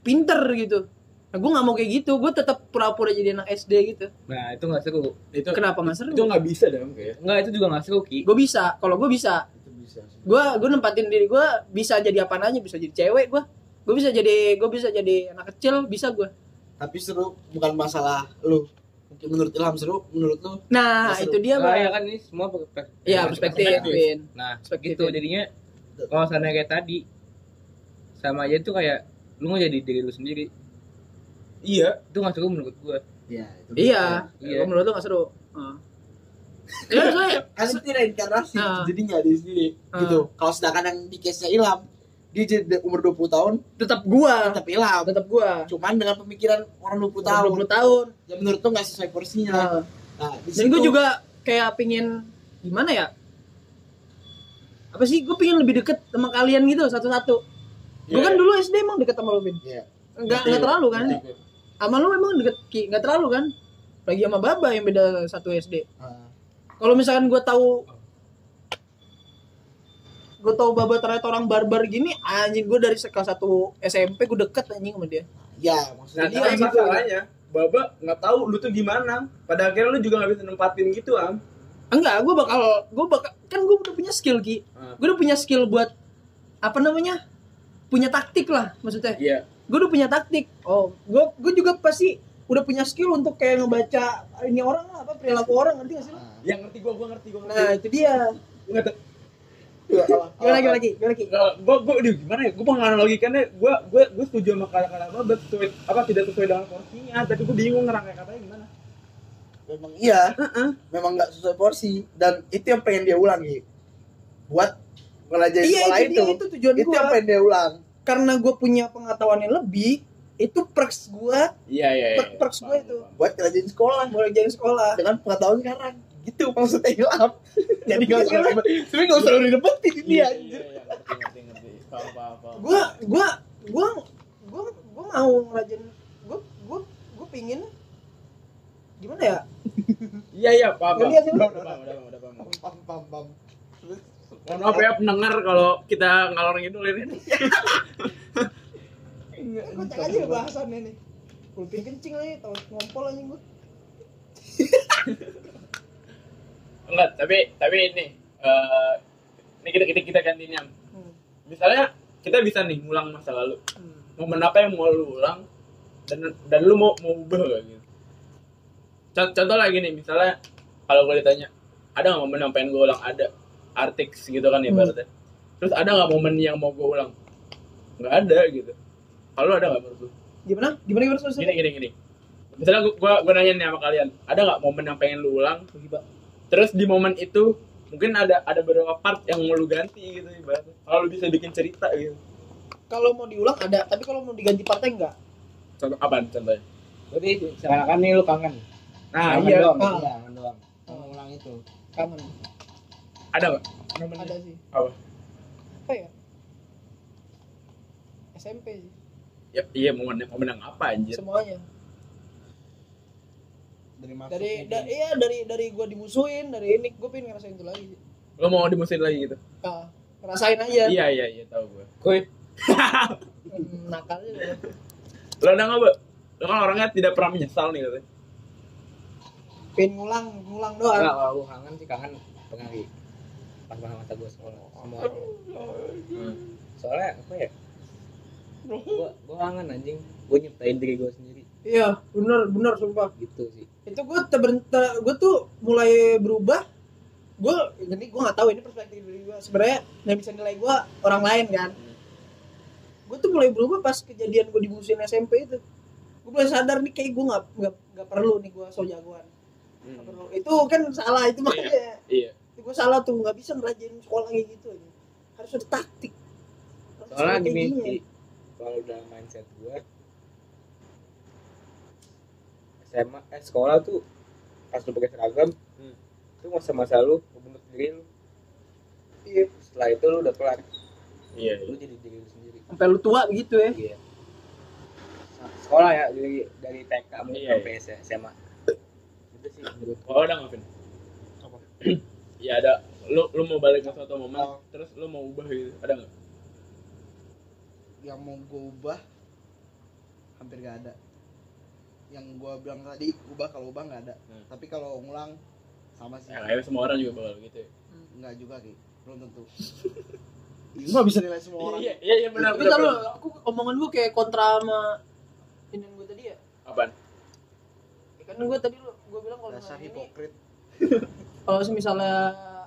pinter gitu. Nah, gue gak mau kayak gitu. Gue tetap pura-pura jadi anak SD gitu. nah itu nggak seru Itu Kenapa mas seru? itu nggak bisa dong kayak. nggak itu juga nggak seru ki Gue bisa. Kalau gue bisa. Bisa gue gue nempatin diri gue bisa jadi apa aja bisa jadi cewek gue gue bisa jadi gue bisa jadi anak kecil bisa gue tapi seru bukan masalah lu. Mungkin menurut Ilham seru menurut lu? Nah Seru. itu dia nah, bang. ya kan ini semua perspektif iya perspektif perspektif. Nah Perspektif, gitu jadinya kalau sana kayak tadi sama aja tuh kayak lu mau jadi diri lu sendiri. Iya. itu nggak seru menurut gua. Iya iya. Iya. Gua menurut lu gak seru. Heeh. Ya soalnya kan itu reinkarnasi Ah. jadinya di sini. Ah. gitu. Kalau sedangkan yang di case nya Ilham dia jadi umur 20 tahun tetap gua. tetap Ilham. Tetap gua. Cuman dengan pemikiran orang 20 Umur tahun. 20 tahun. Ya menurut lu nggak sesuai porsinya. Nah, nah dan gue juga kayak pingin gimana ya? Apa sih? Gue pingin lebih deket sama kalian gitu satu-satu. Gue kan dulu SD emang deket sama lu Vin Iya. Enggak, enggak terlalu kan? sama lu emang deket nggak terlalu kan? Lagi sama Baba yang beda satu SD Ah. Kalau misalkan gue tahu gue tahu Baba ternyata orang barbar gini anjing gue dari kelas satu SMP gue deket anjing sama dia ya Nah, maksudnya Jadi tapi gitu. masalahnya Baba nggak tahu lu tuh gimana. Pada akhirnya lu juga nggak bisa nempatin gitu, Am. enggak gue bakal gue bakal kan gue udah punya skill ki Hmm. gue udah punya skill buat apa namanya punya taktik lah maksudnya Iya. gue udah punya taktik oh gue gue juga pasti udah punya skill untuk kayak ngebaca ini orang lah apa perilaku orang ngerti gak sih lo? Yang ngerti gua, gua ngerti, gua ngerti. nah itu dia Ngerti. gimana lagi lagi gimana lagi gua gua aduh, gimana ya? Gua menganalogikannya gua gua gua setuju sama kata-kata gua but sesuai apa tidak sesuai dengan porsinya, tapi gua bingung ngerangkai katanya gimana. memang iya memang nggak sesuai porsi dan itu yang pengen dia ulang gitu buat ngelajarin iya sekolah itu, itu dia, itu tujuan itu gue yang pengen dia ulang karena gue punya pengetahuan yang lebih itu perks gue Iya, iya, iya. Per- perks gua itu. buat ngelajarin sekolah boleh jadi sekolah dengan pengetahuan sekarang gitu maksudnya hilaf jadi nggak usah tapi nggak usah lu dapetin ini Iya, anjir iya. Paham, paham, paham. gue gue gue gue gue mau ngelajain gue gue gue pingin gimana ya Iya, iya, paham. Paham. gak sih lu? Udah paham, udah paham, udah paham. pam Mohon maaf ya pendengar kalau kita ngalor ngidul ini. gue cek aja bahasannya nih kulpin kencing lagi tau ngompol aja gue Enggak, tapi tapi ini eh ini kita kita kita gantinya. Hmm. Misalnya kita bisa nih ngulang masa lalu. Momen apa yang mau lu ulang dan dan lu mau mau ubah gak gitu. Contoh, contoh lagi nih, misalnya kalau gue ditanya, ada nggak momen yang pengen gue ulang? Ada artiks gitu kan ya Hmm. Terus ada nggak momen yang mau gue ulang? Nggak ada gitu. Kalau ada nggak menurut lu? gimana gimana gimana terus Gini gini gini. Misalnya gue gua, gua nanya nih sama kalian, ada nggak momen yang pengen lu ulang? Terus di momen itu mungkin ada ada beberapa part yang mau lu ganti gitu ibaratnya. Kalau lu bisa bikin cerita gitu. kalau mau diulang ada tapi kalau mau diganti partai enggak Contoh apa contohnya? Berarti seakan-akan nih lu kangen. Nah, Kangen iya. doang. Ah. Iya, kangen doang. Kangen ulang itu. kangen Ada nggak? Momen ada sih Apa? apa ya SMP sih Ya, iya momen momen yang apa anjir? semuanya dari dari da, iya dari dari gue dimusuhin dari ini gue pengen ngerasain itu lagi Lo mau dimusuhin lagi gitu? ah, ngerasain aja Iya iya iya tahu gue. Kuy, Hmm, nakal aja Lo ada nggak? Lo kan orangnya tidak pernah menyesal nih katanya. pengen ngulang ngulang doang enggak kalau gua kangen sih kangen pengen pas masa gua sekolah. Hmm. Soalnya apa ya? Gua gua kangen anjing. Gua nyiptain diri gua sendiri. Iya bener bener sumpah. Gitu sih. itu gue gue tuh mulai berubah. Gue jadi gue nggak tahu ini perspektif dari gue sebenarnya yang bisa nilai gue orang lain kan? Gue tuh mulai berubah pas kejadian gue dimusuhin SMP itu. Gue mulai sadar nih kayak gue nggak nggak nggak perlu nih gue so jagoan. Perlu. itu kan salah itu makanya. Iya. itu gue salah tuh nggak bisa ngerajain sekolah kayak gitu aja harus ada taktik. Harus Soalnya ada gini kalau udah mindset gua SMA eh sekolah tuh pas lu pakai seragam Hmm. itu masa-masa lu membentuk diri lu Iya. setelah itu lu udah kelar Iya. lu jadi diri lu sendiri sampai lu tua begitu ya Iya. Nah, sekolah ya dari dari TK mungkin Iya, sampai S- SMA itu sih menurut Oh, ada nggak, Vin? Apa? ya ada. Lu lu mau balik ke suatu momen, Oh. terus lu mau ubah gitu. Ada nggak? Yang mau gue ubah hampir gak ada yang gue bilang tadi ubah kalau ubah nggak ada Hmm. tapi kalau ngulang sama sih Ya, semua orang juga bakal gitu. ya. nggak juga ki belum tentu nggak bisa nilai semua orang Iya, iya, iya benar tapi kalau benar. aku omongan gue kayak kontra sama ini gue tadi ya Apaan? Ya kan gue tadi lu gue bilang kalau dasar misalnya ini hipokrit kalau misalnya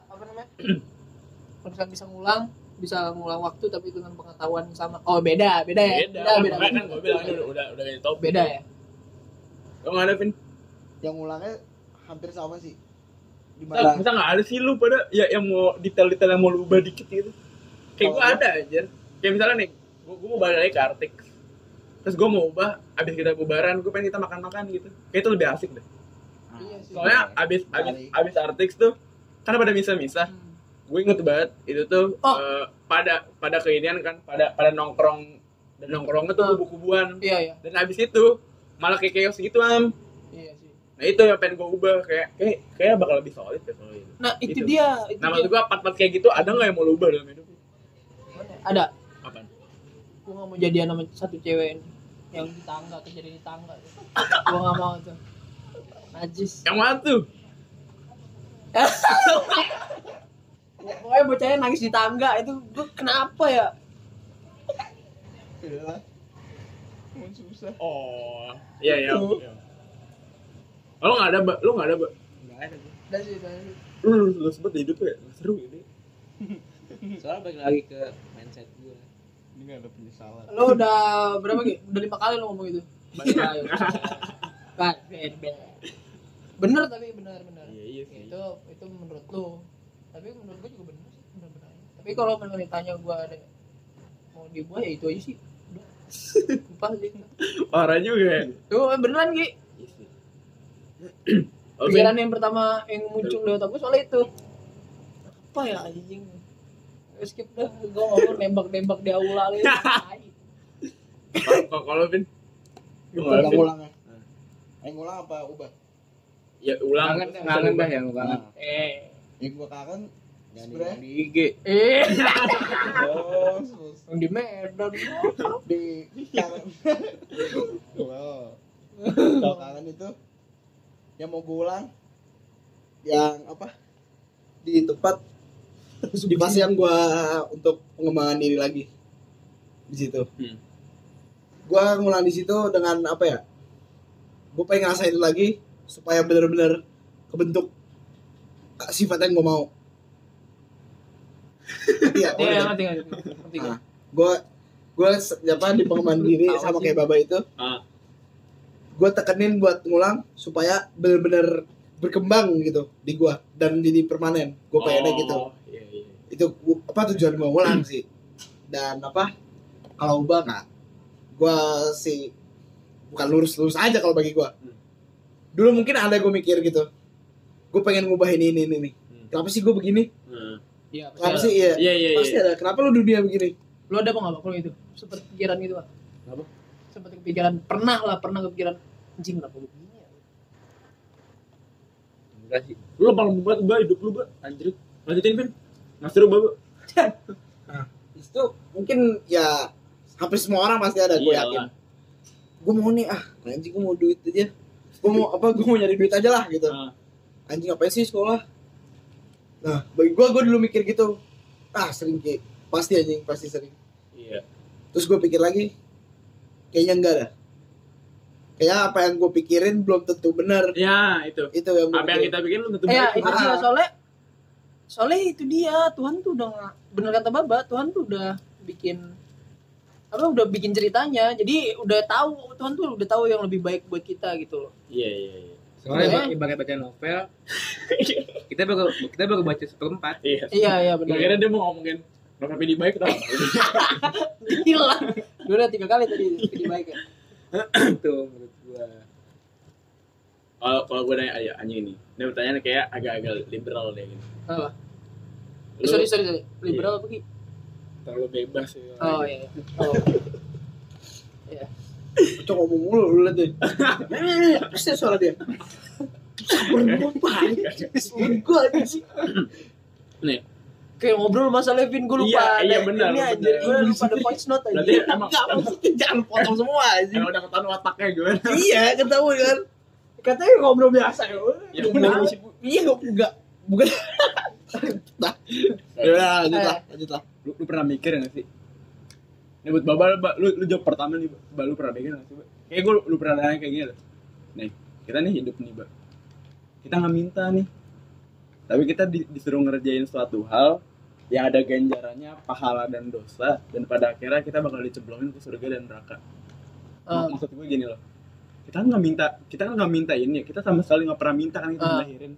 apa namanya kalau misalnya bisa ngulang bisa ngulang waktu tapi dengan pengetahuan sama oh beda beda ya Beda, beda kan gue bilang udah udah udah kayak top. Beda ya Lo nggak ada, Vin? yang ngulangnya hampir sama sih di Masa, mana masa nggak ada sih lu pada ya yang mau detail-detail yang mau lu ubah dikit gitu? Kayak gue Kalau ada aja. Kayak misalnya nih, gue, gue mau balik lagi ke Artik. Terus gue mau ubah, abis kita bubaran, gue pengen kita makan-makan gitu. Kayak itu lebih asik deh. iya sih Soalnya abis abis Balik. abis Artik tuh, kan pada misah-misah. Hmm. Gue inget banget itu tuh Oh. eh, pada pada keinian kan, pada pada nongkrong dan nongkrongnya tuh Ah. kubu-kubuan. iya iya Dan abis itu malah kayak chaos gitu am. iya sih Nah itu yang pengen gue ubah kayak kayak kayak bakal lebih solid deh kalau itu. nah itu Itu. dia itu Nah maksud gue part-part kayak gitu ada nggak yang mau lu ubah dalam hidup? Ya? ada Apaan? gue gak mau jadian sama satu cewek yang di tangga kejadian di tangga gue gak mau tuh najis Yang mana tuh? pokoknya bocahnya nangis di tangga itu gue kenapa ya Udah susah. Oh, iya iya. iya. Oh, lu nggak ada, Mbak? Lu nggak ada, Mbak? Nggak ada tuh. dan sih. Lu lu, sempet hidup ya? Seru ini. Soalnya balik lagi ke mindset gue. Ini gak ada penyesalan. lo udah berapa gitu udah lima kali lo ngomong itu Iya, ben. bener tapi bener bener Iya iya sih. itu itu menurut lo tapi menurut gue juga bener sih bener bener tapi kalau menurut ditanya gue ada mau dibuat ya itu aja sih. Udah lupa sih. Parah juga ya. tuh beneran Ki Iya pikiran yang pertama yang muncul lewat aku soal itu. Apa ya anjing? Skip dah. Gue ngomong nembak nembak di aula lu. Kalau kalau Vin? Ulang ulang ya. Yang ngulang apa ubah? ya ulang. Kangen dah, yang kangen. eh Yang gua kangen di IG. eh oh, yang di Medan di kangen. Wow. Kalau kangen itu yang mau gue ulang yang apa di tempat di fase yang gua untuk pengembangan diri lagi di situ. Hmm. Gua ngulang di situ dengan apa ya? Gue pengen ngerasain itu lagi supaya bener-bener kebentuk sifat yang gue mau. Iya, Iya, ngerti ngerti. Nah, gue gue apa di pengembangan diri sama kayak baba itu Ah. gue tekenin buat ngulang supaya bener-bener berkembang gitu di gue dan jadi permanen gue pengennya gitu Oh, Iya iya. itu apa tujuan gue ngulang sih dan apa kalau ubah nggak gue sih bukan lurus-lurus aja kalau bagi gue Hmm. dulu mungkin ada gue mikir gitu gue pengen ngubah ini ini ini nih Hmm. kenapa sih gue begini Nah. Iya, kenapa pasti sih iya Iya iya pasti iya. ada kenapa lu dunia begini Lo ada apa nggak Pak, kalau itu? Seperti pikiran gitu Pak? Apa? Seperti kepikiran, pernah lah, pernah kepikiran Anjing kenapa gue begini ya? Enggak sih. Lu paling buat Mbak hidup lu, Mbak. Anjir. Lanjutin, Vin. Mas seru, Mbak. itu mungkin ya hampir semua orang pasti ada gue yakin gue mau nih ah anjing gue mau duit aja gue mau apa gue mau nyari duit aja lah gitu Ah. Anjing ngapain sih sekolah nah bagi gue gue dulu mikir gitu ah sering ki pasti anjing pasti sering Iya. terus gue pikir lagi kayaknya enggak dah kayaknya apa yang gue pikirin belum tentu benar Ya, itu. itu yang gue Apa yang kita bikin lu tentu Eh, ya, baik. itu dia Ah. soalnya Soalnya itu dia, Tuhan tuh udah nggak- bener kata Baba, Tuhan tuh udah bikin apa udah bikin ceritanya jadi udah tahu Tuhan tuh udah tahu yang lebih baik buat kita gitu loh Iya, iya, iya. Soalnya Iya. ibarat baca novel, kita baru kita baru baca seperempat. Iya. iya iya Gue benar kira dia mau ngomongin Novel Pidi baik tau gila gue udah tiga kali tadi jadi baik ya Itu menurut gua. Kalau kalau gue nanya ayo anjing ini. Ini pertanyaan kayak agak-agak liberal deh gitu. apa Lu Eh, sorry sorry sorry liberal apa Ki? terlalu bebas ya. oh iya iya. oh cocok ngomong mulu lu liat deh. Pasti suara dia. Suara gue aja sih Nih, kayak ngobrol masalah Levin gue lupa. Iya, iya, benar, ini aja gue lupa voice note aja. Berarti emang maksudnya jangan potong semua aja emang udah ketahuan wataknya gimana? iya ketahuan kan? Katanya ngobrol biasa ya. Ya benar. iya enggak bukan. Nah ya udah lanjut lah lanjut lah. Lu, lu pernah mikir gak sih? Ini buat Baba, Ba, lu, lu jawab pertama nih, Ba. Lu pernah mikir gak sih, Ba? Kayak gue, lu pernah nanya kayak gini loh. Nih, kita nih hidup nih, Ba. Kita nggak minta nih. Tapi kita di- disuruh ngerjain suatu hal yang ada ganjarannya pahala dan dosa dan pada akhirnya kita bakal dicemplungin ke surga dan neraka. Mak- Maksud gue gini loh. Kita nggak minta, kita kan nggak minta ini, kita sama sekali nggak pernah minta kan kita Ah. dilahirin.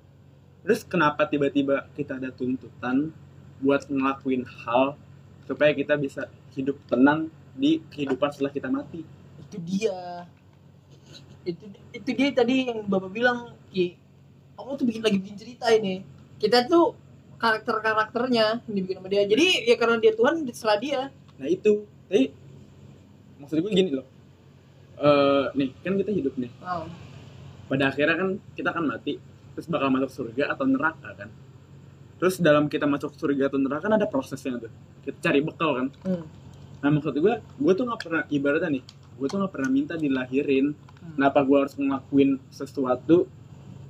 Terus kenapa tiba-tiba kita ada tuntutan buat ngelakuin hal supaya kita bisa hidup tenang di kehidupan setelah kita mati? itu dia itu itu dia tadi yang bapak bilang ki Allah tuh bikin lagi bikin cerita ini kita tuh karakter karakternya yang dibikin sama dia jadi ya karena dia Tuhan setelah dia Nah itu, tapi maksud gue gini loh. Eh nih kan kita hidup nih. oh, Pada akhirnya kan kita akan mati, terus bakal masuk surga atau neraka kan. Terus dalam kita masuk surga atau neraka kan ada prosesnya tuh. Kita cari bekal kan. hmm. Nah maksud gue, gue tuh nggak pernah ibaratnya nih, gue tuh nggak pernah minta dilahirin. Hmm. Kenapa gue harus ngelakuin sesuatu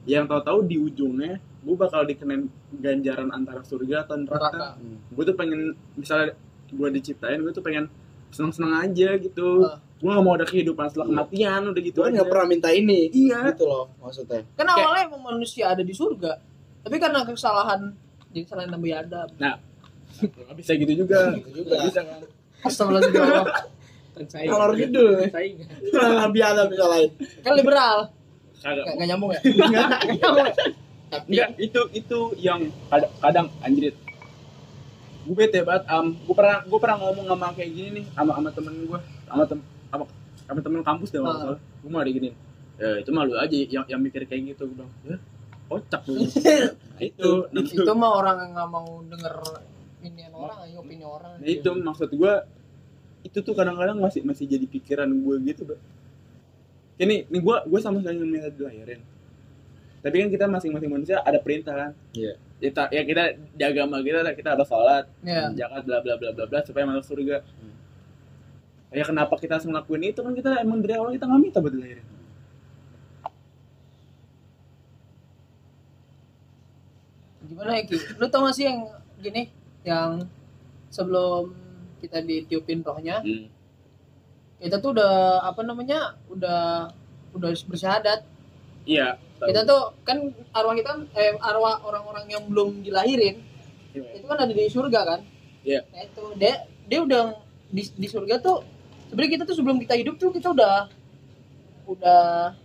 yang tahu-tahu di ujungnya gue bakal dikenain ganjaran antara surga atau neraka. Neraka. Gue tuh pengen misalnya gue diciptain, gue tuh pengen seneng-seneng aja gitu. Ah. Gue gak mau ada kehidupan setelah kematian, udah gitu aja. nggak pernah minta ini Iya. gitu loh maksudnya Kan awalnya emang manusia ada di surga. Tapi karena kesalahan jadi kesalahan Nabi Adam. Gak bisa gitu juga. Gitu juga. Gak bisa kan. Astagfirullahaladzim. Kan ngidul nih. Saya. Nabi Adam disalahin kan liberal. Kagak. Gak, gak nyambung ya? Enggak, itu itu yang kadang, kadang anjir. Gue bete banget, am. Gue pernah gue pernah ngomong sama kayak gini nih sama sama temen gue, sama tem sama, sama temen kampus deh Ah. masalah. Gue mau diginin. Ya itu malu aja yang yang mikir kayak gitu gue bilang. Ya, kocak lu. Nah, itu, nah, itu, itu mah orang yang gak mau denger ini orang, ayo opini orang. nah, itu maksud gue itu tuh kadang-kadang masih masih jadi pikiran gue gitu, Bang. Ini, nih gue gue sama sekali nggak minta dilahirin. Tapi kan kita masing-masing manusia ada perintah kan. Iya. Kita ya kita di agama kita kita harus sholat, zakat bla bla bla bla bla supaya masuk surga. Ya kenapa kita harus ngelakuin itu kan kita emang dari awal kita nggak minta buat dilahirin. Gimana ya Ki? Lu tau gak sih yang gini? Yang sebelum kita ditiupin rohnya, kita tuh udah apa namanya? Udah udah bersyahadat. Iya. tahu. Kita tuh kan arwah kita eh, arwah orang-orang yang belum dilahirin Iya. itu kan ada di surga kan? Iya. Nah itu dia dia udah di, di surga tuh sebenarnya kita tuh sebelum kita hidup tuh kita udah udah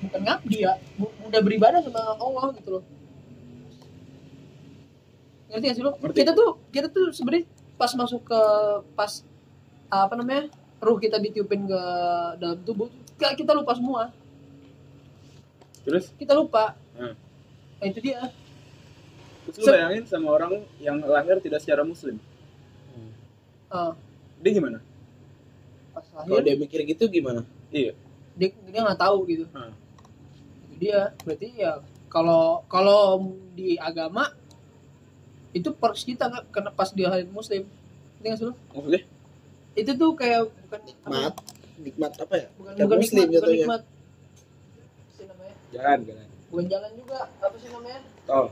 bukan ngabdi ya bu- udah beribadah sama Allah gitu loh ngerti gak sih lo Ngerti. kita tuh kita tuh sebenarnya pas masuk ke pas apa namanya ruh kita ditiupin ke dalam tubuh kita, lupa semua Terus kita lupa Hmm. nah itu dia terus lu bayangin sama orang yang lahir tidak secara muslim. Ah, Dia gimana? pas kalau lahir dia mikir gitu gimana Iya. dia dia nggak tahu gitu Hmm. Itu dia berarti ya kalau kalau di agama itu pers kita nggak? Kena pas dia hari muslim. Ngerti nggak sih? Maksudnya? itu tuh kayak bukan nikmat. Nikmat apa ya? Bukan bukan muslim nikmat, bukan jatuhnya. nikmat. Apa sih namanya? Jalan, jalan. bukan jalan juga. Apa sih namanya? Tol.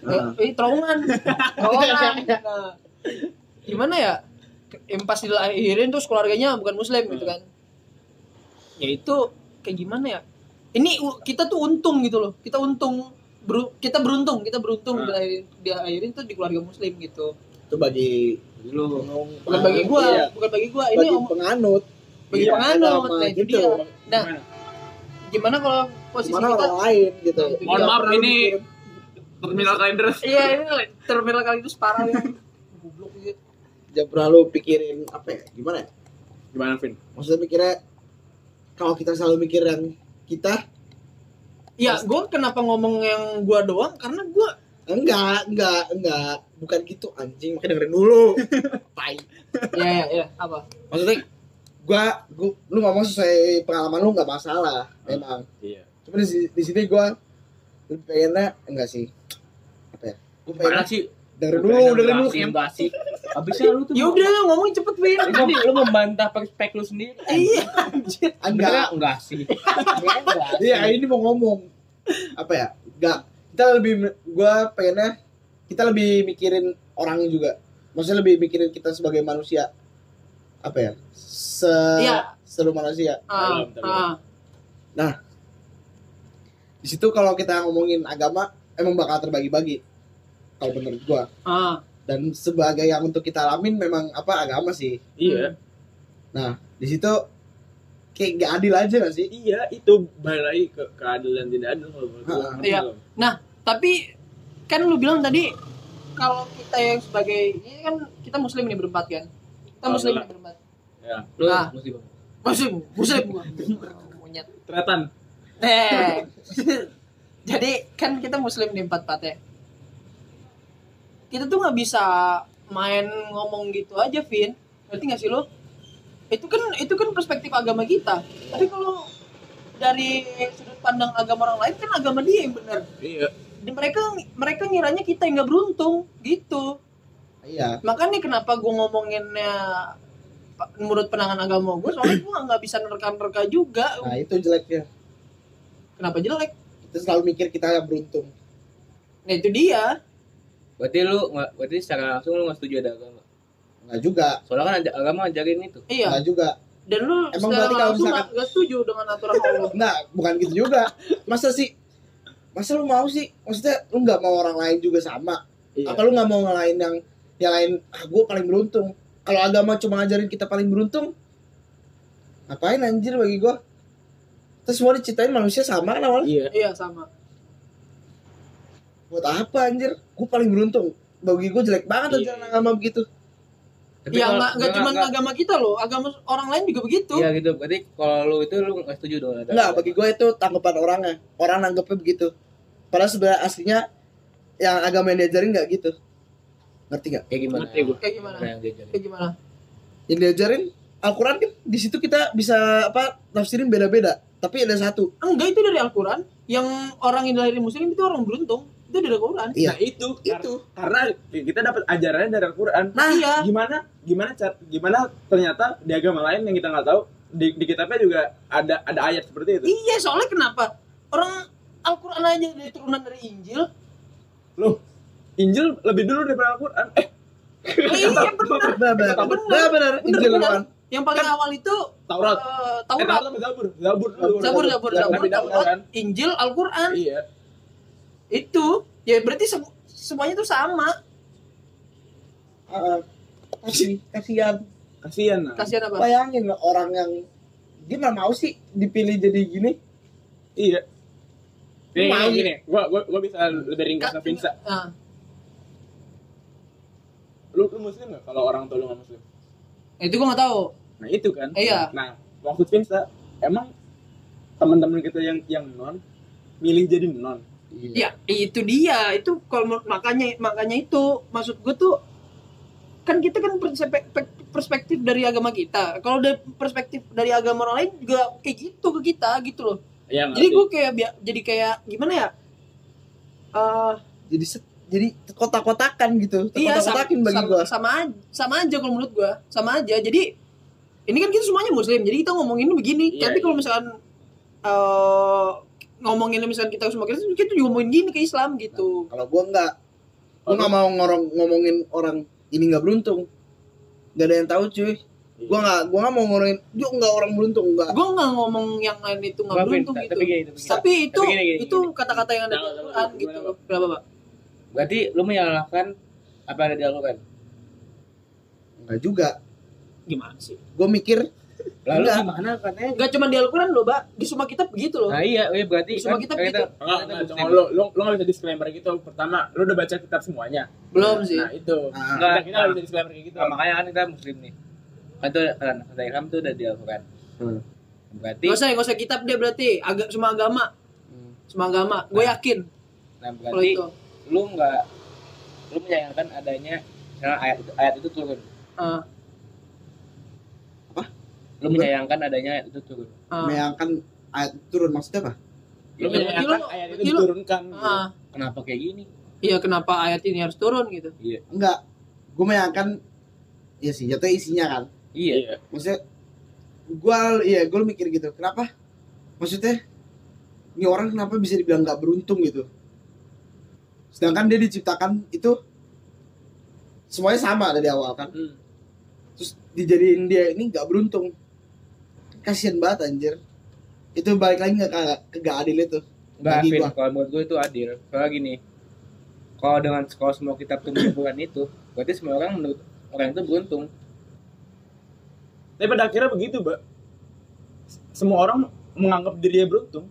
eh, eh, terowongan. Terowongan. Nah, gimana ya? Yang pas dilahirin terus keluarganya bukan muslim gitu kan. Ya itu kayak gimana ya? Ini kita tuh untung gitu loh. Kita untung beru- kita beruntung kita beruntung Hmm. dilahirin, dilahirin tuh di keluarga muslim gitu itu bagi Dulu. bukan bagi gua Iya. bukan bagi gua ini bagi om- penganut bagi Iya, penganut nah itu gitu. dia nah Gimana? gimana kalau posisi mana kita lain gitu Nah, Mohon maaf ini terminal kalender. iya ini terminal kali itu separah ya goblok gitu jangan pernah lu pikirin apa ya gimana ya Gimana, Vin? maksudnya mikirnya kalau kita selalu mikir yang kita Ya, gue kenapa ngomong yang gua doang? Karena gua enggak enggak enggak. Bukan gitu anjing. Makanya dengerin dulu. Tai. Ya ya ya. Apa? maksudnya gua gua lu ngomong sesuai pengalaman lu nggak masalah memang. Iya. cuma di, di sini gua lebih pengennya enggak sih. Apa ya? Mana pengen sih? Dengerin dulu dengerin dulu Enggak. Habisnya lu tuh Ya udah ngomong cepet Win. Ini lu membantah perspek lu sendiri. Iya, anjir. Enggak enggak sih. Iya ini mau ngomong apa ya enggak kita lebih gua pengennya kita lebih mikirin orangnya juga maksudnya lebih mikirin kita sebagai manusia apa ya se Iya. seluruh manusia Ah, Dalam, dalam. ah. di situ kalau kita ngomongin agama emang bakal terbagi-bagi kalau menurut gua ah. dan sebagai yang untuk kita alamin memang apa agama sih Iya. di situ kayak gak adil aja gak sih Iya, itu balik lagi ke keadilan tidak adil kalau. Ha, iya. Tapi kan lu bilang tadi kalau kita yang sebagai ini kan kita muslim nih berempat kan. Kita Oh, muslim nih berempat. Ya. Lu Nah. Muslim, muslim gua. Monyet. Tretan. Eh. Jadi kan kita muslim nih empat empatnya. Kita tuh nggak bisa main ngomong gitu aja, Vin. Ngerti nggak sih lo? Itu kan itu kan perspektif agama kita. Tapi kalau dari sudut pandang agama orang lain kan agama dia yang benar. Iya. Dan mereka mereka ngiranya kita yang nggak beruntung gitu. iya Makanya kenapa gue ngomonginnya menurut penangan agama gue soalnya gue nggak bisa nerka-nerka juga nah itu jeleknya kenapa jelek kita selalu mikir kita yang beruntung Nah itu dia. Berarti lu nggak berarti secara langsung lu nggak setuju ada agama. Enggak juga. Soalnya kan ada- agama ngajarin itu. Iya. Enggak juga. Dan lu Emang berarti kalau misalkan- nggak nggak setuju dengan aturan Allah. Enggak, bukan gitu juga. Masa sih Masa lu mau sih? Maksudnya lu nggak mau orang lain juga sama? Iya. Apa lu nggak mau ngelain yang yang lain? Ah, gue paling beruntung. Kalau agama cuma ngajarin kita paling beruntung, ngapain anjir bagi gue? Terus semua diciptain manusia sama kan awalnya? Iya. Iya sama. Buat apa anjir? Gue paling beruntung. Bagi gue jelek banget Iya. ajaran agama begitu. Tapi Ya nggak nggak cuma nggak- agama kita loh, agama orang lain juga begitu. Iya gitu. Berarti kalau lu itu lu nggak setuju dong ada. Enggak, bagi gue itu tanggapan orangnya. Orang nanggepnya begitu. Padahal sebenarnya aslinya yang agama yang diajarin nggak gitu. Ngerti nggak? kayak gimana? Ngerti gua. Kayak gimana? Yang diajarin? Kayak gimana? Yang diajarin Al-Quran kan di situ kita bisa apa tafsirin beda-beda. Tapi ada satu. Enggak itu dari Al-Quran. Yang orang yang dari muslim itu orang beruntung. Itu dari Al-Quran. Iya. Nah, itu Itu. karena kita dapat ajarannya dari Al-Qur'an. Nah, iya. Gimana gimana gimana ternyata di agama lain yang kita nggak tahu di, di kitabnya juga ada ada ayat seperti itu. Iya, soalnya kenapa? Orang Al-Quran aja dari turunan dari Injil. Loh, Injil lebih dulu daripada Al-Qur'an. Eh, iya benar. benar benar. Bener. Benar benar. Bener, Injil bener. Quran. Yang paling awal itu Taurat. eh, Eh, Taurat. Taurat sama Zabur. Zabur dulu. Zabur, Zabur, Zabur, Nabi Daud Taurat, kan? Injil, Al-Quran. Iya. Itu ya berarti sem- semuanya itu sama. Ah, kasih kasihan. Kasihan. nah. Kasihan apa? Bayangin orang yang dia nggak mau sih dipilih jadi gini. Iya. Nih, Mau. gini, gini, gua, gua, gua bisa lebih ringkas Ka- Vinsa. Nah, Lu, lu muslim nggak kalau orang tua lu nggak muslim? itu gua nggak tahu. Nah itu kan. Iya. Nah maksud Vinsa, emang teman-teman kita yang yang non milih jadi non. Ya itu dia. Itu kalau makanya makanya itu maksud gua tuh kan kita kan perspektif, dari agama kita. Kalau dari perspektif dari agama orang lain juga kayak gitu ke kita gitu loh. Iya Jadi gua kayak jadi kayak gimana ya? Eh Jadi set- jadi kotak-kotakan gitu. iya sama, Kotak-kotakin bagi sama, gua. sama aja sama aja kalau menurut gua sama aja jadi ini kan kita semuanya muslim jadi kita ngomongin begini Iya, tapi iya. kalau misalkan eh ngomongin misalkan kita semua kita kita juga ngomongin gini ke Islam gitu Kalau gua enggak, gua nggak mau ngorong ngomongin orang ini nggak beruntung. Gak ada yang tahu cuy. Gua nggak, gua nggak mau ngomongin, dia nggak orang beruntung enggak. gua nggak ngomong yang lain itu nggak beruntung tapi gitu gini, tapi gini. tapi itu Tapi gini, gini, itu kata-kata yang ada di jangan, gitu gimana, Pak? Berarti lu menyalahkan apa yang ada di Al-Quran? Enggak juga. gimana sih Gua mikir Lalu Enggak. gimana katanya? Gak cuma di Al-Quran loh, Mbak. Di semua kitab begitu loh. Nah iya, iya berarti Semua kitab gitu. Enggak, enggak, kita cuma lu, lu, lu gak bisa disclaimer gitu. Pertama, lu udah baca kitab semuanya. Belum sih. Nah, itu. Ah. Kita, kita gak bisa disclaimer kayak gitu. Nah, makanya kan kita muslim nih. Kan itu kan kata Ilham tuh udah di Al-Quran. Hmm. Berarti Gak usah, gak usah kitab dia berarti. Agak semua agama. Hmm. Semua agama. Gue yakin nah kalau berarti itu. lu nggak lu menyayangkan adanya misalnya ayat itu ayat itu turun. Ah, Lu menyayangkan adanya ayat itu turun. ah. menyayangkan ayat turun maksudnya apa? Lu Iya, menyayangkan lu- ayat itu berarti lu- diturunkan. Ah. Kenapa kayak gini? Iya, kenapa ayat ini harus turun gitu? Enggak. Gue menyayangkan ya sih, jatuhnya isinya kan. Iya. Iya. Maksudnya gua iya, gue mikir gitu. Kenapa? Maksudnya ini orang kenapa bisa dibilang nggak beruntung gitu? Sedangkan dia diciptakan itu semuanya sama dari awal kan. Hmm. Terus dijadiin dia ini nggak beruntung. Kasian banget anjir. Itu balik lagi nggak ke, ke gak adil itu. Vin, gua. kalau menurut gue itu adil. Soalnya gini, kalau dengan kalau semua kitab tuh menyebutkan itu, berarti semua orang menurut orang itu beruntung. Tapi pada akhirnya begitu, Mbak. Semua orang menganggap dirinya beruntung.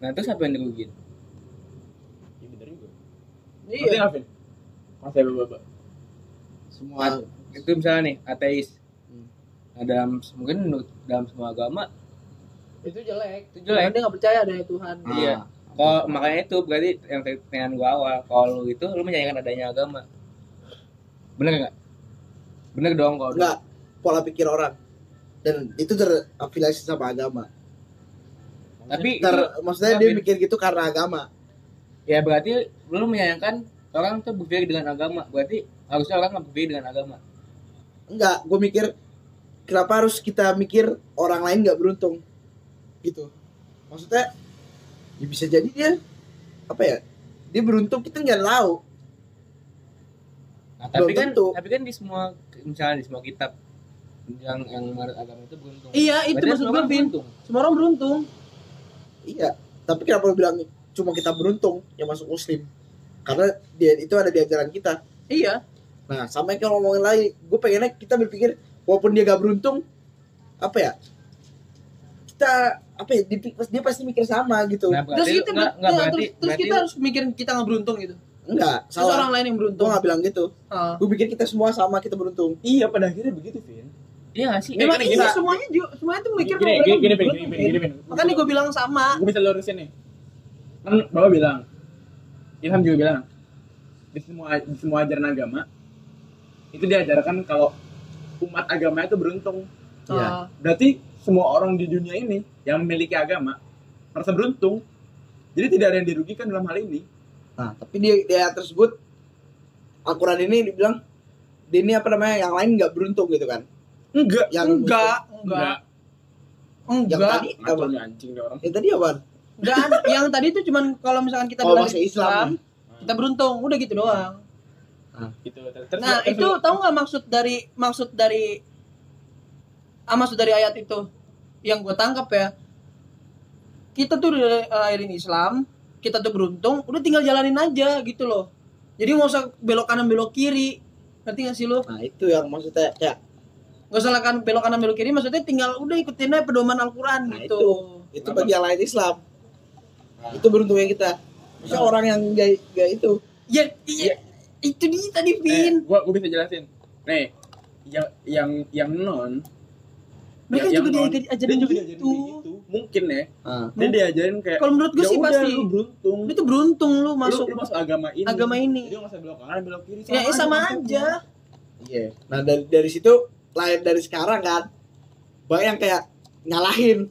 Nah, terus apa yang dirugiin? Ya bener juga. Ngerti Iya. nggak, Vin? Mas ya, Bapak. Semua Itu misalnya nih, ateis. Nah, dalam mungkin dalam semua agama Itu jelek. itu jelek. Dia nggak percaya adanya Tuhan. Ah. Iya. Kalau makanya itu berarti yang pertanyaan gua awal, kalau lu itu lu menyayangkan adanya agama. Bener nggak? Bener dong kalau enggak pola pikir orang. Dan itu terafiliasi sama agama. Tapi Ter, itu- maksudnya tapi- dia mikir gitu karena agama. ya berarti lu menyayangkan orang tuh berpikir dengan agama. Berarti harusnya orang nggak berpikir dengan agama. Enggak, gue mikir kenapa harus kita mikir orang lain nggak beruntung gitu. Maksudnya ya bisa jadi dia apa ya dia beruntung kita nggak tahu Nah, tapi Belum kan tentu. tapi kan di semua misalnya di semua kitab yang yang agama itu beruntung. Iya, itu Berarti maksud gue, beruntung. Semua orang beruntung. iya tapi kenapa lu bilang cuma kita beruntung yang masuk muslim karena dia itu ada di ajaran kita Iya. nah sama kayak ngomongin lagi gue pengennya kita berpikir walaupun dia gak beruntung apa ya kita apa ya dia, dia pasti mikir sama gitu Nah, Terus kita enggak, enggak terus- berarti terus, berarti kita harus mikirin kita nggak beruntung gitu. enggak Terus orang salah lain yang gue beruntung. gak bilang gitu Ah. gue pikir kita semua sama kita beruntung Iya pada akhirnya begitu Vin. iya nggak sih? Memang gini, iya gini. semuanya juga semuanya tuh mikir Gini, gini, gini, gini, gini, Vin. Makanya gue bilang sama. Gue bisa lurusin nih. Kan Bapak bilang, Ilham juga bilang, di semua di semua ajaran agama itu diajarkan kalau umat agama itu beruntung. Ah. Berarti semua orang di dunia ini yang memiliki agama merasa beruntung. Jadi tidak ada yang dirugikan dalam hal ini. nah tapi dia dia tersebut Al-Quran ini dibilang dia ini apa namanya yang lain nggak beruntung gitu kan Enggak. yang enggak, enggak, yang enggak. tadi apa anjing orang. yang tadi apa Enggak. Yang tadi itu cuman kalau misalkan kita Oh, bilang masuk Islam. kita beruntung, udah gitu doang. Gitu. Terus, Nah, terus- itu tahu nggak maksud dari maksud dari ah, maksud dari ayat itu yang gue tangkap ya. Kita tuh lahirin Islam, kita tuh beruntung, udah tinggal jalanin aja gitu loh. Jadi nggak usah belok kanan belok kiri. Ngerti gak sih lu? nah itu yang maksudnya kayak Gak usah kan belok kanan belok kiri, maksudnya tinggal udah ikutin aja pedoman Al-Quran Nah, gitu. itu bagi yang lain Islam itu beruntungnya kita Maksudnya orang yang gak, gak itu Ya, iya, itu dia tadi Eh, Vin. gua gua bisa jelasin. Nih, yang yang yang non Mereka yang- juga non, diajarin dia juga gitu. gitu. Mungkin ya. nah, Dia diajarin kayak Kalau menurut gue ya sih udah, pasti lu beruntung. lu tuh beruntung lu masuk masuk lu, masuk agama ini. agama ini. Lu nggak usah belok kanan, belok kiri. ya eh, sama konsepnya. aja. iya nah dari dari situ lain dari sekarang kan banyak yang kayak nyalahin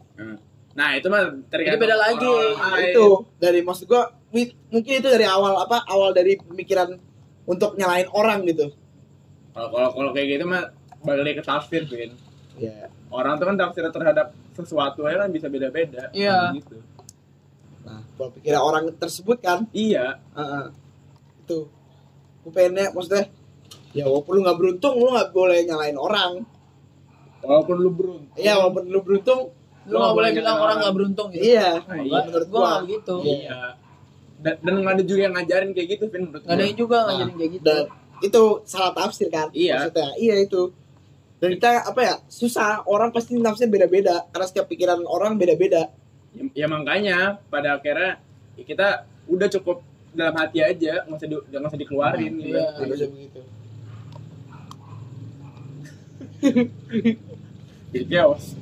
Nah, itu mah tergantung Itu beda lagi. nah, itu dari maksud gua mungkin itu dari awal apa awal dari pemikiran untuk nyalahin orang gitu Kalau kalau kalau kayak gitu mah balik ke tafsir, Vin. ya Orang tuh kan tafsir terhadap sesuatu aja kan bisa beda-beda. Iya. Gitu. nah kalau pikiran orang tersebut kan Iya. Heeh. itu gue pengennya maksudnya ya walaupun lu nggak beruntung lu nggak boleh nyalain orang Walaupun lu beruntung. iya walaupun lu beruntung Lu gak boleh bilang orang gak beruntung gitu. iya Nah, iya. menurut Gua gua gitu. Iya. Dan, dan nggak ada juga yang ngajarin kayak gitu, Vin, menurut Gak ada yang juga Nah, ngajarin kayak gitu. dan itu salah tafsir kan Iya. maksudnya iya itu dan kita apa ya susah orang pasti nafsir beda-beda karena setiap pikiran orang beda-beda ya, ya makanya pada akhirnya ya kita udah cukup dalam hati aja nggak usah di, nggak usah dikeluarin gitu. Iya. harusnya begitu jadi chaos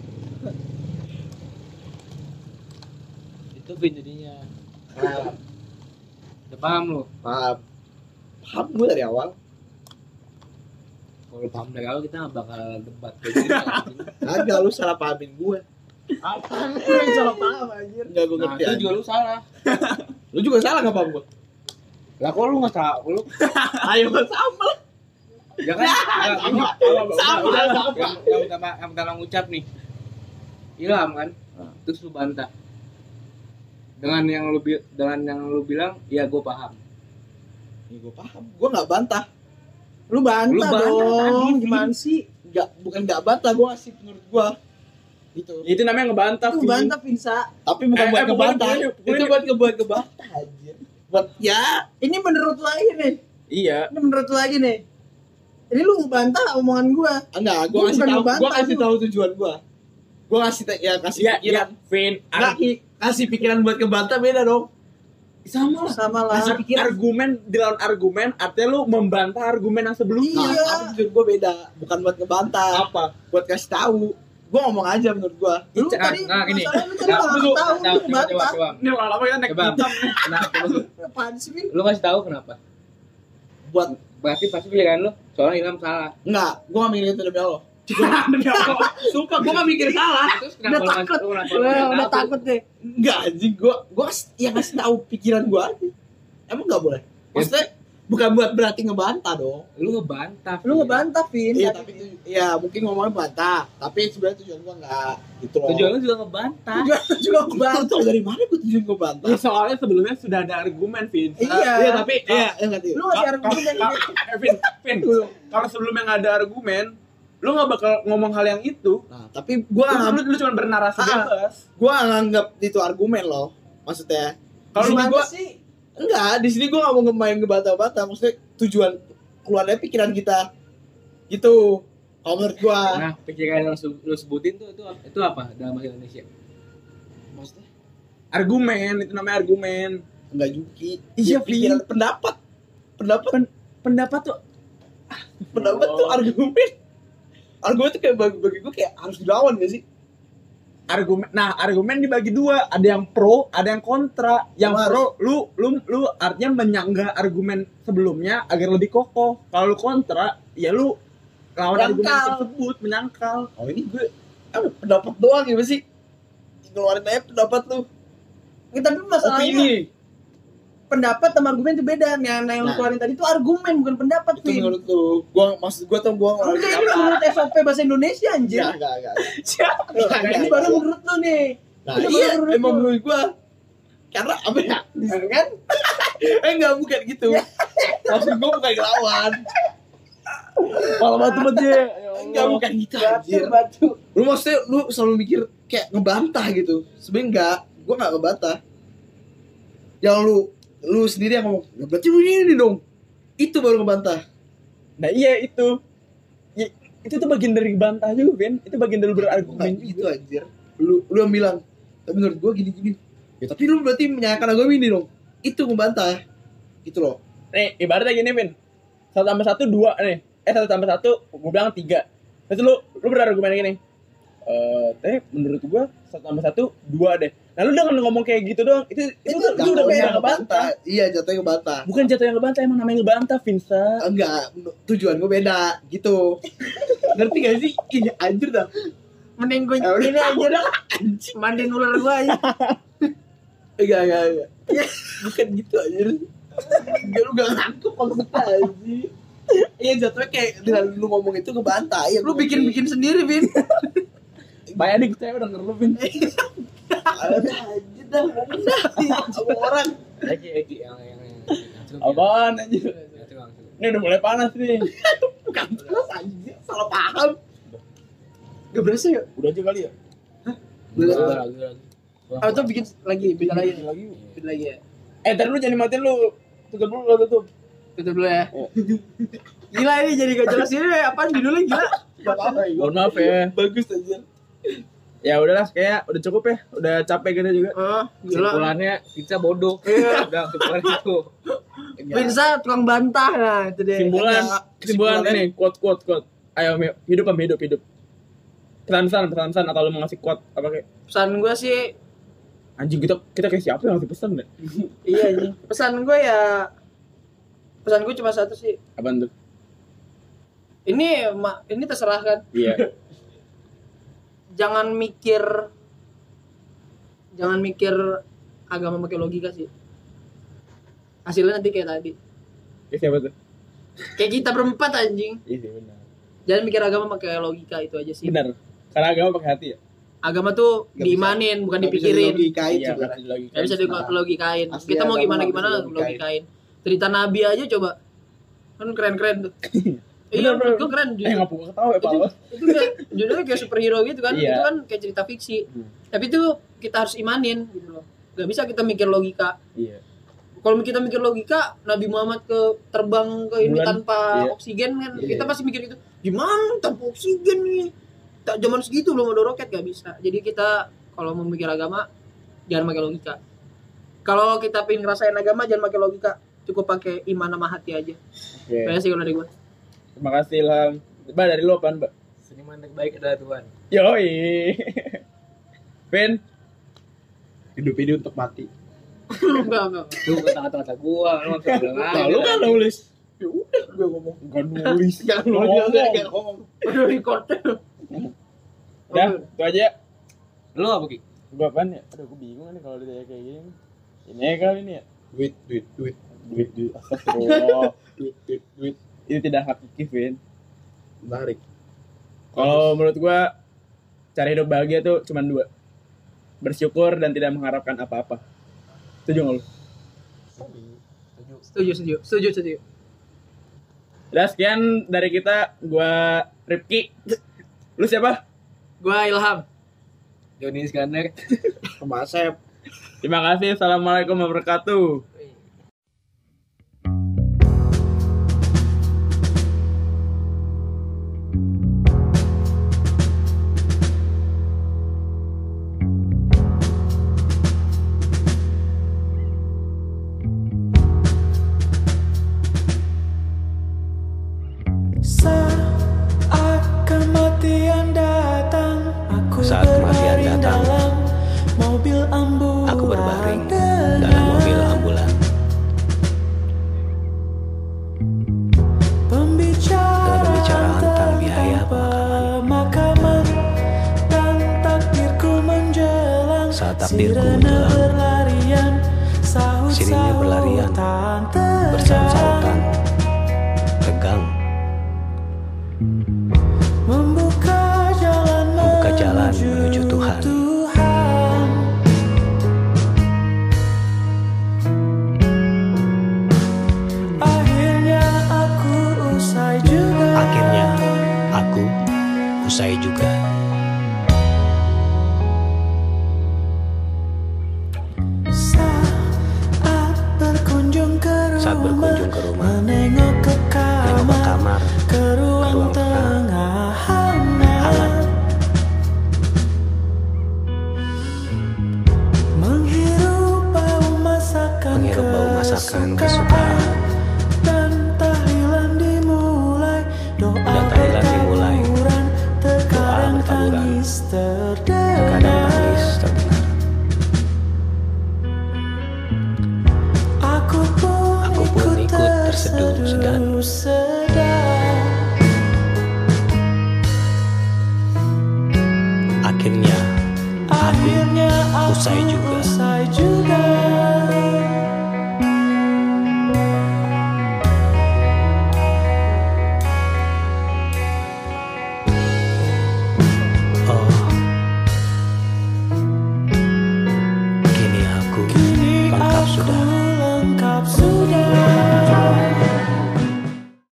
Itu Vin jadinya. Nah, udah paham lu? paham paham gue dari awal Kalau paham dari awal kita nggak bakal debat kayak gini. agak lu salah pahamin gue Apaan? Lu yang salah paham anjir. enggak gue Nah, ngerti itu aja. juga lu salah. lu juga salah nggak paham gue Lah kok lu nggak tahu? Lu ayo sama ya kan? Sama, yang, sama. yang, yang pertama yang pertama ngucap nih. Ilham kan? Terus lu bantah. Dengan yang lu dengan yang lu bilang, ya gue paham. ya, gue paham gue nggak bantah Lu bantah, Lu bantah dong. tadi, Vin. Gimana sih? nggak bukan nggak bantah gue ngasih menurut gue gitu Ya, itu namanya ngebantah Lu Vin. bantah Vinsa. tapi bukan Eh, buat eh, ngebantah bukan, bukan. itu buat buat ngebantah aja buat ya Ini menurut lu lagi nih. iya Ini menurut lu lagi nih. Ini lu ngebantah omongan gua. enggak gue bukan tahu gue kasih tahu tujuan gue gue ngasih ta- ya kasih iya iya pikiran Vin Enggak, ar- Ki. kasih pikiran buat ngebantah beda dong sama lah Sama lah. Kasih pikiran. argumen di lawan argumen artinya lu membantah argumen yang sebelumnya nah, Iya. tapi tujuan gue beda bukan buat ngebantah apa buat kasih tahu gue ngomong aja menurut gue Lu Nah, tadi nah, gini. masalahnya tadi Nah, tahu, coba, lu coba, coba, bantah. coba. ini lama-lama kita naik hitam Kenapa lu? Apaan sih, Vin? Lu kasih tahu kenapa? buat Berarti pasti pilihan lu soalnya Ilham salah. enggak gue gak mikir itu Demi Allah. sumpah gue gak mikir salah Terus Udah kenapa lu takut. udah tahu? takut deh. enggak anjing gue gue yang ngasih tahu pikiran gue aja emang nggak boleh maksudnya bukan buat berarti ngebantah dong Lu ngebantah. Lu ngebantah, Vin. iya tapi itu ya mungkin ngomongnya bantah tapi sebenarnya tujuan gua enggak gitu loh Tujuan lu juga ngebantah. Tujuan lu juga ngebantah. tau dari mana gua tujuan gua bantah Ya, soalnya sebelumnya sudah ada argumen, Vin. Iya. iya tapi iya iya ngerti Lu ngasih argumen ka- Vin, Vin, kalau sebelumnya nggak ada argumen, lu nggak bakal ngomong hal yang itu. nah tapi gua Lu, nggak lu, lu cuma bernarasi Ah. bebas. gua nggak nganggap itu argumen loh maksudnya Kalau gua- sih? enggak di sini gua nggak mau main ngebantah-bantah maksudnya tujuan keluarnya pikiran kita gitu kalau menurut gua Nah, pikiran yang lu, sebutin tuh itu itu apa dalam bahasa Indonesia? maksudnya argumen, itu namanya argumen. enggak juga Iya, Ya, pikiran pendapat pendapat Pendapat tuh pendapat tuh argumen argumen tuh kayak bagi, bagi gue kayak harus dilawan gak sih argumen. Nah, argumen dibagi dua, ada yang pro, ada yang kontra. Yang Mas. pro, lu lu lu artinya menyanggah argumen sebelumnya agar lebih kokoh. Kalau lu kontra, ya lu lawan argumen Menyangkal. tersebut, menyangkal. oh ini gue apa pendapat doang gimana sih ngeluarin aja pendapat lu Ya, tapi masalahnya opini pendapat sama argumen itu beda. Yang yang lu Nah. keluarin tadi itu argumen bukan pendapat, itu Vin. menurut lu gua maksud gua tuh gua Enggak, ngeluarin ini menurut SOP bahasa Indonesia anjir. enggak enggak enggak Nah, ini enggak, baru enggak. menurut lu nih. nah iya baru menurut emang lu. menurut gua karena apa ya Ya kan? eh enggak bukan gitu maksud gua bukan ngelawan Malah batu aja. enggak bukan gitu Batu, anjir batu. lu maksudnya lu selalu mikir kayak ngebantah gitu sebenarnya enggak gua enggak ngebantah yang lu lu sendiri yang ngomong ya berarti lu ini dong itu baru ngebantah Nah iya itu. Ya, itu tuh bagian dari bantah juga, Ben. Itu bagian dari berargumen gitu juga. anjir lu lu yang bilang tapi menurut gua gini gini ya tapi lu berarti menyayangkan agama ini dong itu ngebantah gitu loh Nih, ibaratnya gini, Ben. Satu tambah satu, dua nih. Eh, satu tambah satu, gue bilang tiga. Terus lu, lu berargumen gini. Eh, teh, menurut gua satu tambah satu, dua deh. Nah, lu dengan ngomong kayak gitu doang, itu itu, itu, itu udah jatuhnya kayak ngebantah. iya jatuhnya ngebantah Bukan jatuh yang ngebantah, emang namanya ngebantah, Vincent. enggak tujuan gue beda gitu ngerti gak sih iya anjir dah Mending gue Ya ini aja dah. Mandiin ular gue aja. enggak enggak enggak bukan gitu anjir enggak lu gak nangkep maksudnya anjir iya jatuhnya kayak dengan lu ngomong itu ngebantah iya Lu bikin-bikin sendiri, Vin. Bayar nih, saya udah ngeluh, Vin. Ada anjir dah sama orang Eki Eki yang yang yang Apaan yang- Ini udah mulai panas nih. bukan terus anjir salah paham gak berasa ya Udah aja kali ya? Udah, Udah, udah. lagi, lagi. Ulang, Ah, itu ulang. bikin lagi, bikin lagi. Lagi. Bikin lagi ya. Eh, ntar lu jangan matiin lu. Tutup dulu, lu tutup. Tutup dulu ya. Gila ini jadi gak jelas ini apaan judulnya gila. ya Mohon maaf ya. bagus aja Ya udahlah, kayak udah cukup ya. Udah capek kita juga. Oh, gila. Kesimpulannya kita bodoh. Iya. Udah kesimpulan itu. Pinsa tukang bantah nah itu deh. Kesimpulan, kesimpulan ini quote quote quote. Ayo hidup am hidup hidup. Pesan-pesan, pesan-pesan atau lu mau ngasih quote apa kayak Pesan gue sih anjing kita kita kayak siapa yang ngasih pesan deh? iya ini. Pesan gue ya pesan gue cuma satu sih. Apaan tuh? Ini ini terserah kan. Iya. Jangan mikir jangan mikir agama pakai logika sih. Hasilnya nanti kayak tadi. Kayak siapa tuh? Kayak kita berempat anjing. Iya sih benar. Jangan mikir agama pakai logika itu aja sih. Benar. Karena agama pakai hati ya. Agama tuh Nggak diimanin bukan bisa dipikirin. dilogikain Iya, lagi. Gak bisa dilogikain. Asli Kita mau gimana gimana bisa dilogikain. logikain. Cerita Nabi aja coba. Kan keren-keren tuh. iya, Bener, gua keren. Eh Jujur. ngapu ketawa ya, Pak. itu, itu kayak judulnya kayak superhero gitu kan. Iya. Itu kan kayak cerita fiksi. Hmm. Tapi itu kita harus imanin gitu loh. Gak bisa kita mikir logika. Iya. Kalau kita mikir logika, Nabi Muhammad ke terbang ke ini Bulan. tanpa Iya. oksigen kan, Iya. kita pasti mikir itu. Gimana tanpa oksigen nih? Tak zaman segitu belum ada roket gak bisa. Jadi kita kalau mau mikir agama jangan pakai logika. Kalau kita pengen ngerasain agama jangan pakai logika, cukup pakai iman sama hati aja. Oke. Kayak sih kalau dari gua. Terima kasih Ilham. Mbak dari lo pan, Mbak? Seniman terbaik adalah Tuhan. Yoi. Vin, hidup ini untuk mati. enggak, enggak. Lu kata-kata gua, lu kata-kata. Nah, lu kan nulis. Ya udah, gua ngomong. Enggak nulis. Enggak nulis, enggak ngomong. Record. Itu aja. Lu apa, Ki? Gua apaan ya? Aduh, gue bingung nih kalau ditanya kayak gini. Ini ya kali ini ya? Duit, duit, duit. Duit, duit. Astagfirullah. Duit, duit, duit ini tidak hakiki Vin. Menarik. Kalau menurut gue cari hidup bahagia tuh cuma dua. Bersyukur dan tidak mengharapkan apa-apa. Setuju nggak lu? Setuju setuju setuju setuju. Udah sekian dari kita. Gue Ripki. Lu siapa? Gue Ilham. Joni Iskandar. Kemasep Terima kasih. Assalamualaikum warahmatullahi wabarakatuh.